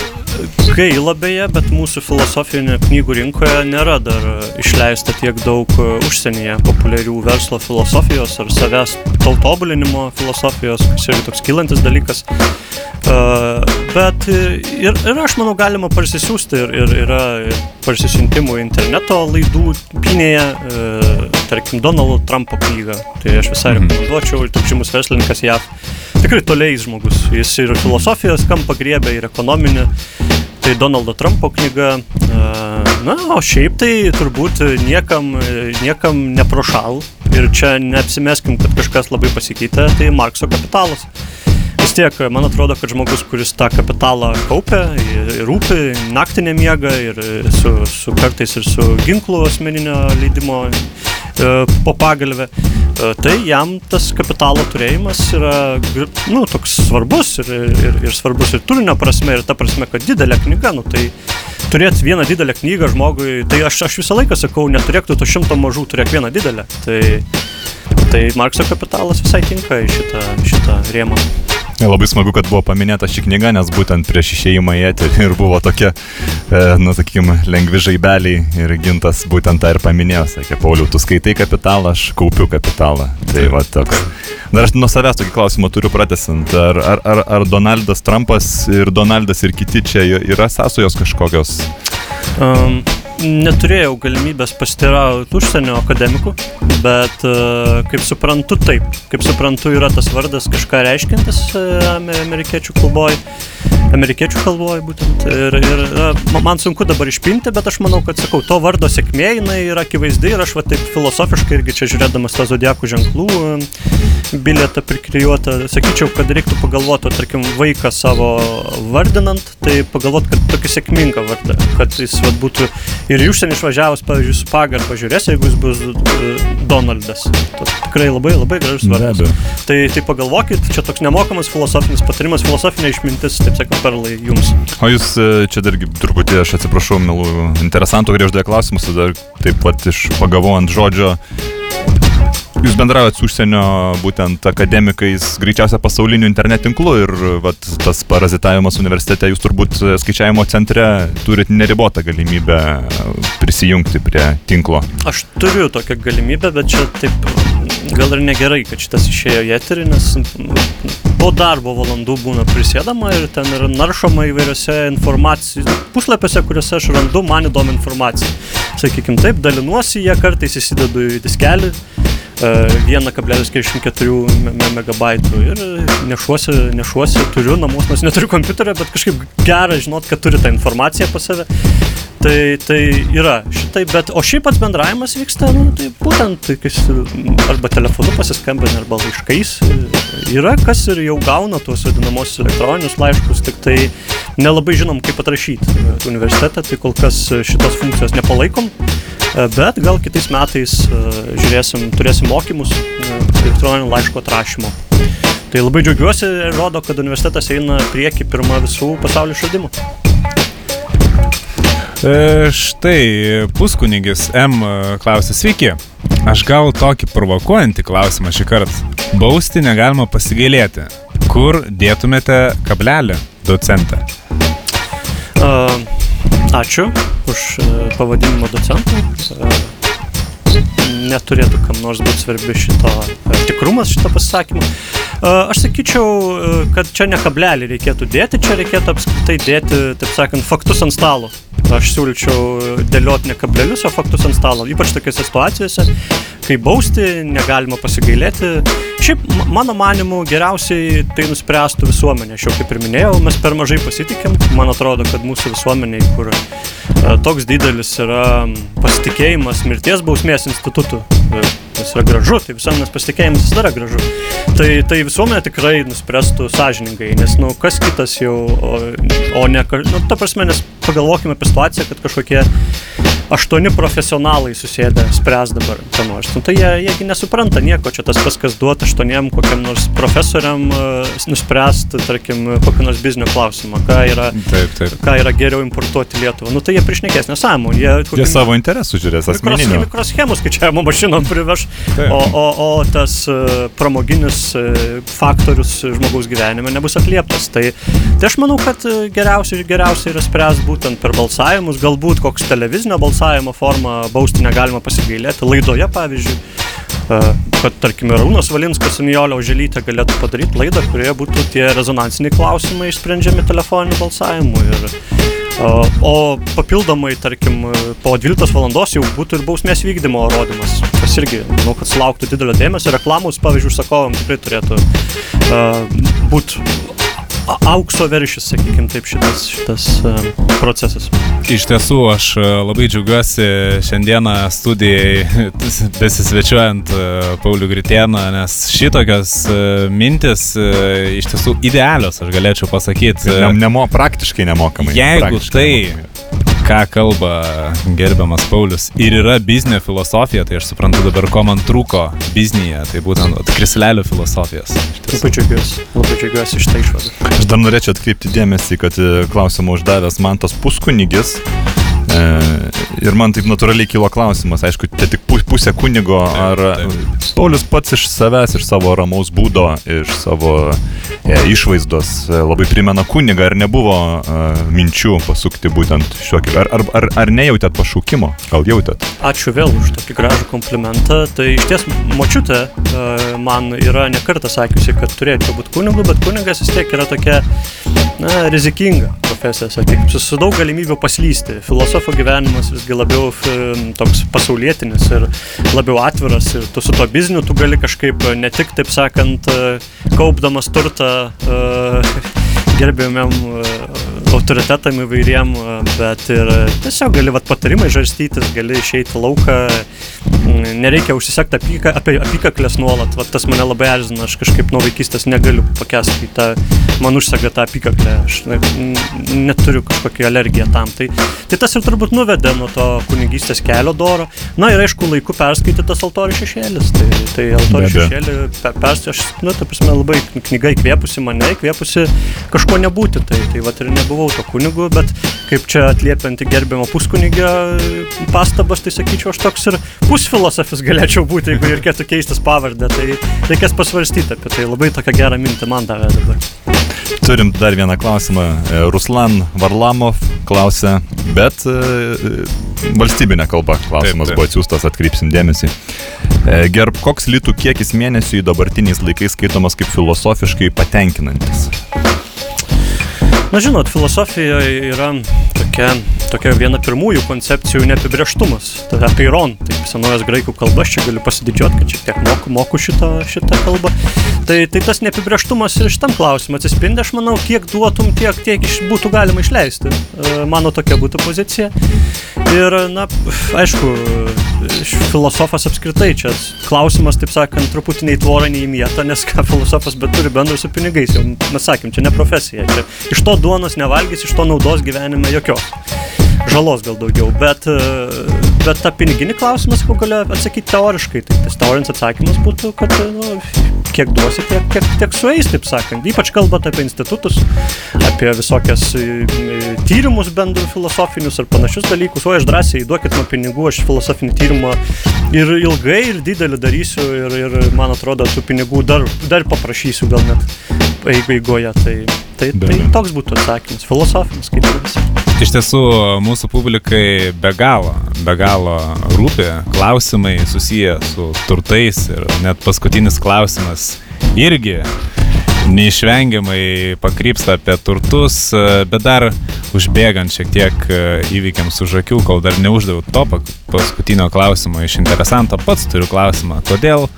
gaila beje, bet mūsų filosofinė knygų rinkoje nėra dar išleista tiek daug e, užsienyje populiarių verslo filosofijos ar savęs tau tobulinimo filosofijos, kas yra toks kylantis dalykas. Uh, bet e, ir, ir aš manau galima parsisiųsti ir, ir yra parsisiuntimų interneto laidų pinėje, uh, tarkim, Donaldo Trumpo knygą. Tai aš visai Mhm. rekomenduočiau ir toks žymus verslininkas JAV. Tikrai toliais žmogus. Jis ir filosofijos kampą griebė, ir ekonominį. Tai Donaldo Trumpo knyga. e, Na, o šiaip tai turbūt niekam, niekam neprošal. Ir čia neapsimeskim, kad kažkas labai pasikeitė. Tai Markso kapitalas. Vis tiek, man atrodo, kad žmogus, kuris tą kapitalą kaupia, ir rūpi, naktį nemiega ir su, su kartais ir su ginklu asmeninio leidimo e, po pagalbę, e, tai jam tas kapitalo turėjimas yra nu, toks svarbus ir, ir, ir svarbus ir turinio prasme, ir ta prasme, kad didelė knyga, nu, tai turėti vieną didelę knygą žmogui, tai aš, aš visą laiką sakau, neturėk tu to šimto mažų, turėk vieną didelę. Tai, tai Markso kapitalas visai tinka į šitą, šitą rėmą. Labai smagu, kad buvo paminėta ši knyga, nes būtent prieš išėjimą į eterį ir buvo tokie, e, na, sakykime, lengvi žaibeliai ir gintas būtent tą ir paminėjo. Sakė, Pauliau, tu skaitai kapitalą, aš kaupiu kapitalą. Tai va toks. Dar aš nuo savęs tokį klausimą turiu pratesant. Ar, ar, ar, ar Donaldas Trumpas ir Donaldas ir kiti čia yra sąsojos kažkokios? Um, neturėjau galimybės pasiteirauti užsienio akademikų, bet uh, kaip suprantu, taip. Kaip suprantu, yra tas vardas kažką reiškintis uh, amerikiečių kalboje amerikiečių kalboje būtent. Ir, ir man sunku dabar išpinti, bet aš manau, kad, sakau, to vardo sėkmė jinai yra akivaizdi ir aš va taip filosofiškai irgi čia žiūrėdamas tą zodiakų ženklų bilietą priklijuotą, sakyčiau, kad reiktų pagalvoti, tarkim, vaiką savo vardinant, tai pagalvoti, kad tokį sėkmingą vardą, kad jis va, būtų ir į užsienį išvažiavus, pavyzdžiui, su pagarba žiūrės, jeigu jis bus Donaldas. Tai tikrai labai, labai gražus vardas. Tai, tai pagalvokit, čia toks nemokamas filosofinis patarimas, filosofinė išmintis, taip sakant, perlai jums. O jūs e, čia dargi truputį, aš atsiprašau, milų interesantų, kurie uždavė klausimus, tada taip pat iš pagavau ant žodžio. Jūs bendraujat su užsienio būtent akademikais, greičiausia pasauliniu internet tinklu ir vat, tas parazitavimas universitete, jūs turbūt skaičiavimo centre turit neribotą galimybę prisijungti prie tinklo. Aš turiu tokią galimybę, bet čia taip gal ir negerai, kad šitas išėjo į eterį, nes po darbo valandų būna prisėdama ir ten yra naršoma įvairiose informacijos puslapiuose, kuriuose aš randu man įdomią informaciją. Sakykime taip, dalinuosi ją, kartais įsidedu į diskelį 1,44 megabaitų ir nešuosi, nešuosi, turiu namus, nors neturiu kompiuterio, bet kažkaip gera žinot, kad turi tą informaciją pas save. Tai, tai yra šitai, bet o šiaip pats bendravimas vyksta, nu, tai būtent kas, arba telefonu pasiskambina, arba laiškais. Yra kas ir jau gauna tuos vadinamosius elektroninius laiškus, tik tai nelabai žinom, kaip atrašyti universitete, tai kol kas šitos funkcijos nepalaikom. Bet gal kitais metais žiūrėsim, turėsim mokymus elektroninio laiško atrašymo. Tai labai džiaugiuosi rodo, kad universitetas eina prieki pirmą visų pasaulio išradimų. E, štai puskunigis M klausė, sveiki. Aš gal tokį provokuojantį klausimą šį kartą. Bausti negalima pasigailėti. Kur dėtumėte kablelį, docentą? Uh, Ačiū už e, pavadinimą docentų. E, neturėtų kam nors būti svarbi šito e, tikrumas, šito pasisakymo. Aš sakyčiau, kad čia ne kablelį reikėtų dėti, čia reikėtų apskritai dėti, taip sakant, faktus ant stalo. Aš siūlyčiau dėlioti ne kablelius, o faktus ant stalo, ypač tokiuose situacijose, kai bausti, negalima pasigailėti. Šiaip, mano manimu, geriausiai tai nuspręstų visuomenė. Aš jau kaip ir minėjau, mes per mažai pasitikim. Man atrodo, kad mūsų visuomeniai, kur toks didelis yra pasitikėjimas mirties bausmės institutų, e, tas yra gražu, tai visuomenės pasitikėjimas visada yra gražu. Tai, tai visuomenė tikrai nuspręstų sąžiningai, nes, nu, kas kitas jau, o, o ne, nu, ta prasme, nes pagalvokime apie situaciją, kad kažkokie aštuoni profesionalai susėdę spręs dabar ką nors. Nu, tai jie, jiegi nesupranta nieko, čia tas pas, kas duot aštuoniem kokiam nors profesoriam uh, nuspręsti, tarkim, kokį nors biznio klausimą, ką yra, taip, taip. ką yra geriau importuoti Lietuvą. Nu, tai jie priešnekės nesąmų. Jie, jie savo interesų žiūrės asmeninių. Mikroschemų skaičiavimo mašinom priveš, o, o, o tas uh, pramoginis uh, faktorius žmogaus gyvenime nebus atlieptas. Tai, tai aš manau, kad geriausia, geriausia yra spręs būtent per balsavimus, galbūt koks televizinio balsavimo formą bausti negalima pasigailėti. Laidoje, pavyzdžiui, e, kad, tarkim, Rūnas Valinskas su Nijolio Uželytė galėtų padaryti laidą, kurioje būtų tie rezonansiniai klausimai išsprendžiami telefoniniu balsavimu. Ir, o, o papildomai, tarkim, po 12 valandos jau būtų ir bausmės vykdymo rodymas, kas irgi, manau, kad sulauktų didelio dėmesio. Reklamos, pavyzdžiui, užsakovam tikrai turėtų uh, būti aukso veršis, sakykime taip, šitas, šitas procesas. Iš tiesų, aš e, labai džiaugiuosi šiandieną studijai besisvečiuojant e, Paulių Gritėną, nes šitokios e, mintis iš tiesų idealios, aš galėčiau pasakyti. Ne, nemo, praktiškai nemokamai. Jeigu praktiškai tai nemokamai ką kalba gerbiamas Paulius ir yra biznio filosofija, tai aš suprantu dabar, ko man trūko biznyje, tai būtent krislelio filosofijos. Labai džiaugiuosi, labai džiaugiuosi iš tai išvadų. Aš dar norėčiau atkreipti dėmesį, kad e, klausimą uždavęs man tas puskunigis. E, ir man taip natūraliai kilo klausimas, aišku, tai tik pusė kunigo, ar, Paulius pats iš savęs, iš savo ramaus būdo, iš savo e, išvaizdos e, labai primena kunigą. Ar nebuvo e, minčių pasukti būtent šiuo keliu? Ar, ar, ar, ar nejautėt pašaukimo? Gal jautėt? Ačiū vėl už tokį gražų komplimentą. Tai iš ties močiutė e, man yra nekartą sakiusi, kad turėčiau būti kunigu, bet kunigas vis tiek yra tokia na, rizikinga profesija, sakykime, su, su daug galimybių paslysti. Filosofo gyvenimas visgi labiau toks pasaulietinis ir labiau atviras ir tu su to bizniu tu gali kažkaip ne tik, taip sakant, e, kaupdamas turtą uh, gerbėmiam autoritetam įvairiem, bet ir tiesiog gali vat, patarimai žarstytis, gali išeiti lauką, nereikia užsisekti apyka, apie apykaklės nuolat, vat, tas mane labai erzina, aš kažkaip nuo vaikystės negaliu pakesti, tą, man užsega tą apykaklę, aš ne, neturiu kažkokią alergiją tam. Tai, tai tas ir turbūt nuvedė nuo to kunigystės kelio doro. Na ir aišku, laiku perskaitytas altorių šešėlis. Tai, tai altorių šešėlį perskaitytas, aš, nu, ta prasme, labai knyga įkvėpusi mane, įkvėpusi kažko nebūti. Tai, tai va ir nebuvau to kunigu, bet kaip čia atliepianti gerbimo puskunigio pastabas, tai sakyčiau, aš toks ir pusfilosofis galėčiau būti, jeigu reikėtų keistis pavardę. Tai reikės pasvarstyti apie tai. Labai tokia gera mintė man davė dabar. Turim dar vieną klausimą. Ruslan Varlamov klausia, bet valstybinė kalba klausimas taip, taip. buvo atsiųstas, atkreipsim dėmesį. Gerb, koks litų kiekis mėnesių į dabartiniais laikais skaitomas kaip filosofiškai patenkinantis? Na žinot, filosofijoje yra tokia, tokia viena pirmųjų koncepcijų neapibrieštumas. Tai apie iron, taip senovės graikų kalba, aš čia galiu pasididžiuoti, kad šiek tiek moku, moku šitą, šitą kalbą. Tai, tai tas neapibrieštumas ir šitam klausimui atsispindi, aš manau, kiek duotum, tiek, tiek iš, būtų galima išleisti. Mano tokia būtų pozicija. Ir, na, aišku, filosofas apskritai čia klausimas, taip sakant, truputį nei tvorą, nei mietą, nes ką filosofas bet turi bendro su pinigais, jau mes sakėm, čia ne profesija, čia iš to duonos nevalgys, iš to naudos gyvenime jokios. Žalos gal daugiau, bet, bet tą piniginį klausimą, sakau, galiu atsakyti teoriškai. Tai tas teorinis atsakymas būtų, kad nu, kiek duosi, tiek, tiek, tiek sueis, taip sakant. Ypač kalbant apie institutus, apie visokias tyrimus bendrų filosofinius ar panašius dalykus. O aš drąsiai duokit man pinigų, aš filosofinį tyrimą ir ilgai ir didelį darysiu ir, ir man atrodo, tų pinigų dar, dar paprašysiu gal net eigoje. Tai, tai, tai toks būtų atsakymas, filosofinis kaip ir visi. Iš tiesų, mūsų publikai be galo, be galo rūpi klausimai susiję su turtais ir net paskutinis klausimas irgi neišvengiamai pakrypsta apie turtus, bet dar užbėgant šiek tiek įvykiams už akių, kol dar neuždaviau to paskutinio klausimo iš interesanto, pats turiu klausimą, kodėl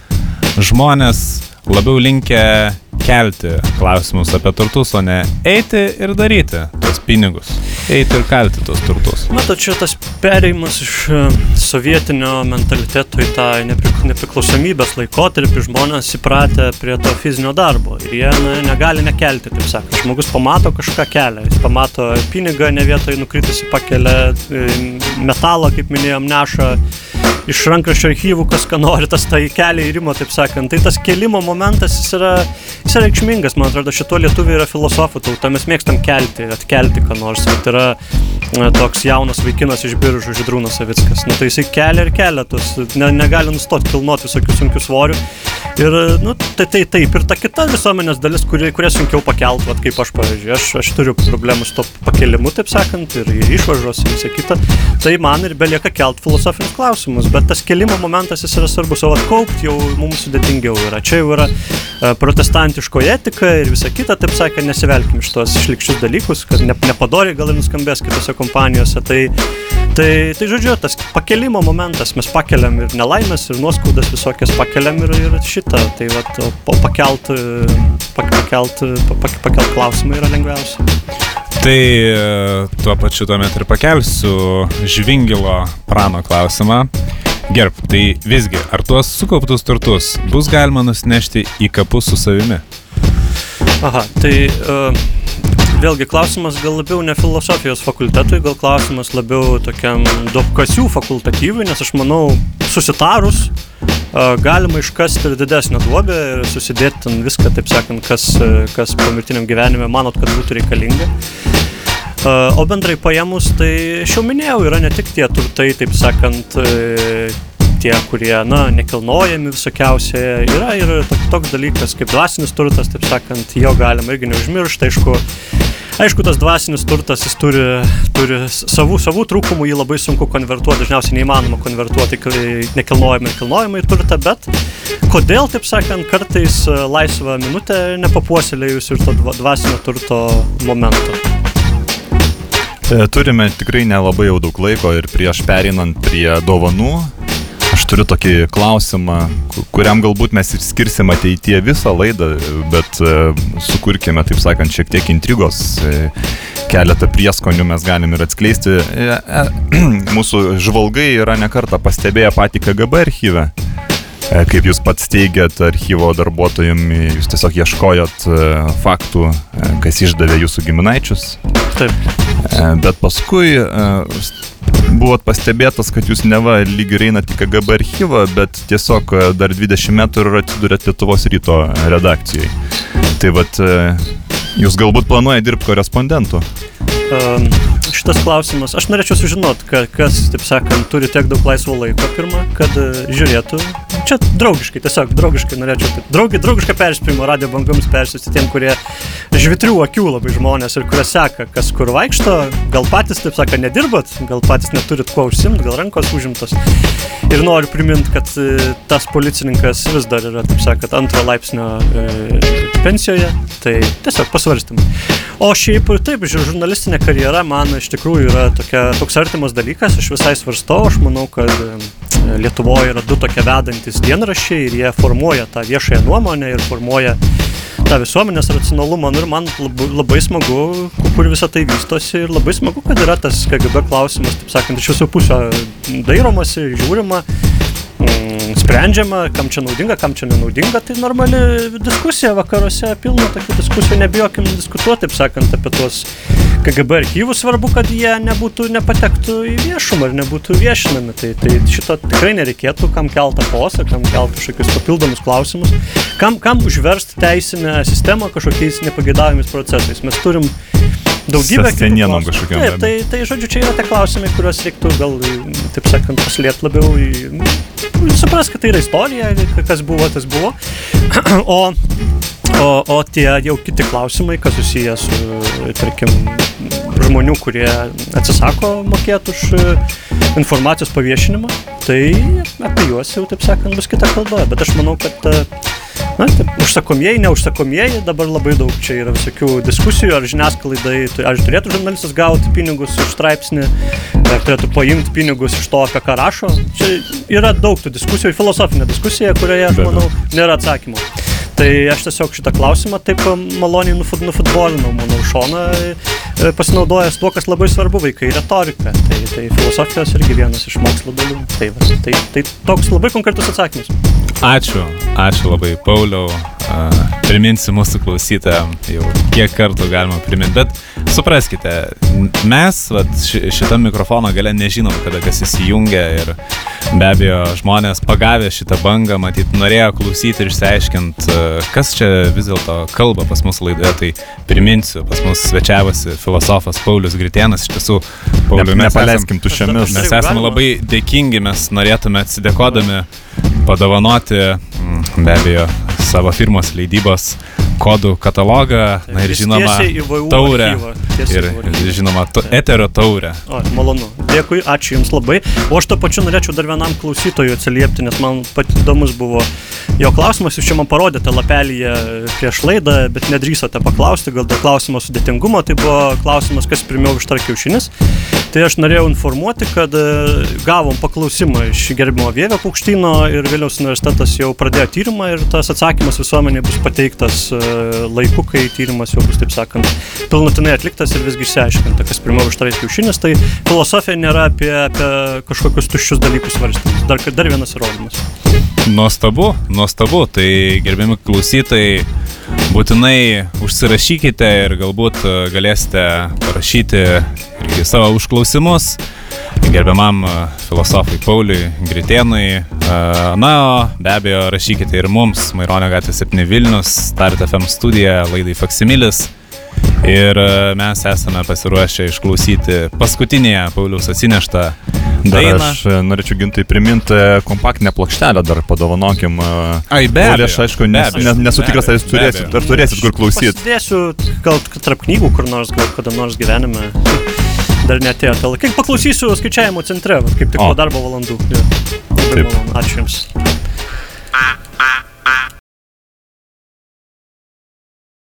žmonės labiau linkę kelti klausimus apie turtus, o ne eiti ir daryti tos pinigus. Eiti ir kalti tos turtus. Matot, čia tas perėjimas iš e, sovietinio mentaliteto į tą nepriklausomybės laikotarpį žmonės įpratę prie to fizinio darbo. Ir jie na, negali nekelti, taip sakant. Žmogus pamato kažką kelią, jis pamato pinigą ne vietoje nukritusi pakelia, e, metalą, kaip minėjom, neša iš rankraščio archyvų, kas ką nori, tas tai kelia įrimo, taip sakant. Tai tas kelimo momentas jis yra, jis yra reikšmingas, man atrodo, šito lietuvių yra filosofų tauta, mes mėgstam kelti, atkelti ką nors. Tai yra na, toks jaunas vaikinas iš biržų, Židrūnas Savickas. Nu, tai jisai kelia ir kelia tos, ne, negali nustoti kilnoti visokių sunkių svorių. Ir, nu, tai, tai taip, ir ta kita visuomenės dalis, kuri, kurią sunkiau pakelt, vat, kaip aš, pavyzdžiui, aš, aš turiu problemų su to pakelimu, taip sakant, ir, ir išvažos, ir visą kitą. Tai man ir belieka kelt filosofinius klausimus bet tas kelimo momentas jis yra svarbus, o atkaupti jau mums sudėtingiau yra. Čia jau yra e, protestantiškoji etika ir visa kita, taip sakant, nesivelkim iš tos išlikščius dalykus, kad ne, nepadori gal ir nuskambės kitose kompanijose. Tai, tai, tai žodžiu, tas pakelimo momentas, mes pakeliam ir nelaimės, ir nuoskaudas visokias pakeliam ir, ir šitą. Tai va, pakelt, pakelt, pakelt, pakelt klausimą yra lengviausia. Tai tuo pačiu tuomet ir pakelsiu žvingilo prano klausimą. Gerb, tai visgi, ar tuos sukauptus turtus bus galima nusinešti į kapus su savimi? Aha, tai uh, vėlgi klausimas gal labiau ne filosofijos fakultetui, gal klausimas labiau tokiam duopkasių fakultatyvui, nes aš manau, susitarus, uh, galima iškasti ir didesnę duobę ir susidėti ten viską, taip sakant, kas, kas pomirtiniam gyvenime manot, kad būtų reikalinga. O bendrai paėmus, tai aš jau minėjau, yra ne tik tie turtai, taip sakant, tie, kurie, na, nekilnojami visokiausiai. Yra ir toks dalykas kaip dvasinis turtas, taip sakant, jo galima irgi neužmiršti, aišku. Aišku, tas dvasinis turtas, jis turi, turi savų, savų trūkumų, jį labai sunku konvertuoti, dažniausiai neįmanoma konvertuoti nekilnojamą ir kilnojamą į turtą, bet kodėl, taip sakant, kartais e, laisvą minutę nepapuoselėjus ir to dvasinio turto momento. E, turime tikrai nelabai jau daug laiko ir prieš perinant prie dovanų, aš turiu tokį klausimą, kuriam galbūt mes ir skirsim ateityje visą laidą, bet e, sukurkime, taip sakant, šiek tiek intrigos, keletą prieskonių mes galim ir atskleisti. Mūsų žvalgai yra nekarta pastebėję patį KGB archyvę. E, kaip jūs pats teigiat archyvo darbuotojim, jūs tiesiog ieškojot e, faktų, e, kas išdavė jūsų giminaičius. Taip. Bet paskui buvot pastebėtas, kad jūs neva lyg ir einat į KGB archyvą, bet tiesiog dar 20 metrų ir atsidurėt Lietuvos ryto redakcijai. Tai vad, jūs galbūt planuojate dirbti korespondentu? Um, šitas klausimas, aš norėčiau sužinoti, ka, kas, taip sakant, turi tiek daug laisvo laiko pirmą, kad uh, žiūrėtų. Čia draugiškai, tiesiog draugiškai norėčiau, taip, draugi, draugišką perspėjimą radio bangoms persiųsti tiem, kurie žvitrių akių labai žmonės ir kurie seka, kas kur vaikšto, gal patys, taip sakant, nedirbat, gal patys neturit kuo užsimti, gal rankos užimtos. Ir noriu priminti, kad uh, tas policininkas vis dar yra, taip sakant, antro laipsnio uh, pensijoje, tai tiesiog pasvarstymai. O šiaip taip, žurnalistinė karjera man iš tikrųjų yra tokia, toks artimas dalykas, aš visai svarstau, aš manau, kad Lietuvoje yra du tokie vedantis dienraščiai ir jie formuoja tą viešąją nuomonę ir formuoja tą visuomenės racionalumą. Nu, ir man labai, labai smagu, kur visą tai vystosi ir labai smagu, kad yra tas KGB klausimas, taip sakant, iš visų pusių dairomasi, žiūrima mm, sprendžiama, kam čia naudinga, kam čia nenaudinga, tai normali diskusija vakaruose, pilna tokių diskusijų, nebijokim diskutuoti, taip sakant, apie tuos KGB archyvus, svarbu, kad jie nebūtų, nepatektų į viešumą ir nebūtų viešinami. Tai, tai šito tikrai nereikėtų, kam keltą posą, kam keltą kažkokius papildomus klausimus, kam, kam užversti teisinę sistemą kažkokiais nepagėdavimais procesais. Mes turim daugybę senienom kažkokiam. Taip, tai, tai žodžiu, čia yra tie klausimai, kuriuos reiktų gal, taip sakant, paslėpti labiau į... Supras, kad tai yra istorija, kas buvo, tas buvo. O, o, o tie jau kiti klausimai, kas susijęs su, tarkim, žmonių, kurie atsisako mokėti už informacijos paviešinimą, tai apie juos jau, taip sakant, bus kita kalba. Bet aš manau, kad Na, taip, užsakomieji, neužsakomieji, dabar labai daug čia yra visokių diskusijų, ar žiniasklaidai, ar turėtų žurnalistas gauti pinigus už straipsnį, ar turėtų paimti pinigus iš to, apie ką rašo. Čia yra daug tų diskusijų, filosofinė diskusija, kurioje, aš manau, nėra atsakymų. Tai aš tiesiog šitą klausimą taip maloniai nufutbolinau, manau, šoną e, pasinaudojęs tuo, kas labai svarbu vaikai - retorika. Tai, tai filosofijos irgi vienas iš mokslo dalių. Tai, va, tai, tai toks labai konkretus atsakymas. Ačiū, ačiū labai, Pauliau. Priminsiu mūsų klausytojams, jau kiek kartų galima priminti, bet supraskite, mes vat, šitą mikrofono gale nežinom, kada kas įsijungia ir be abejo žmonės pagavę šitą bangą, matyt, norėjo klausyti ir išsiaiškinti, kas čia vis dėlto kalba pas mus laidoje, tai priminsiu, pas mus svečiavosi filosofas Paulius Gritėnas, iš tiesų, Paulius, mes nepaleiskim tuščiamis. Mes esame labai dėkingi, mes norėtume atsidėkodami padovanoti be abejo savo firmos leidybos kodų katalogą, na ir žinoma, taurę. Ir, žinoma, eterio taurę. O, malonu. Dėkui, ačiū Jums labai. O aš to pačiu norėčiau dar vienam klausytojui atsiliepti, nes man pat įdomus buvo jo klausimas. Jūs čia man parodėte lapelyje prieš laidą, bet nedrįsote paklausti, gal dėl klausimo sudėtingumo. Tai buvo klausimas, kas pirmiau iš tar kiaušinis. Tai aš norėjau informuoti, kad e, gavom paklausimą iš gerbimo Vievio paukštino ir Vilniaus universitetas jau pradėjo tyrimą ir tas atsakymas visuomenė bus pateiktas e, laiku, kai tyrimas jau bus, taip sakant, pilnutinai atliktas ir visgi išsiaiškinta, kas pirmiau užtarais kiaušinis. Tai filosofija nėra apie, apie kažkokius tuščius dalykus svarstymus. Dar, dar vienas įrodymas. Nuostabu, nuostabu. Tai gerbiami klausytojai, būtinai užsirašykite ir galbūt e, galėsite parašyti irgi savo užklausimus gerbiamam e, filosofui Pauliui Gritėnui. E, na, o be abejo, rašykite ir mums, Maironio gatvė 7 Vilnius, Start FM studija, laidai Faksimilis. Ir e, mes esame pasiruošę išklausyti paskutinėje Pauliaus atsineštą Dar Eina. aš e, norėčiau gintai priminti kompaktinę plokštelę, dar padovanokim. e, Ai, be abejo, Aš aišku, nes, nes, nesu tikras, ar jūs turėsit, ar turėsit kur klausyti. Pasidėsiu gal tarp knygų kur nors, gal kada nors gyvenime. Dar netėjo. Tal. Kaip paklausysiu skaičiavimo centre, kaip tik O. po darbo valandų. Malonu. Ačiū Jums.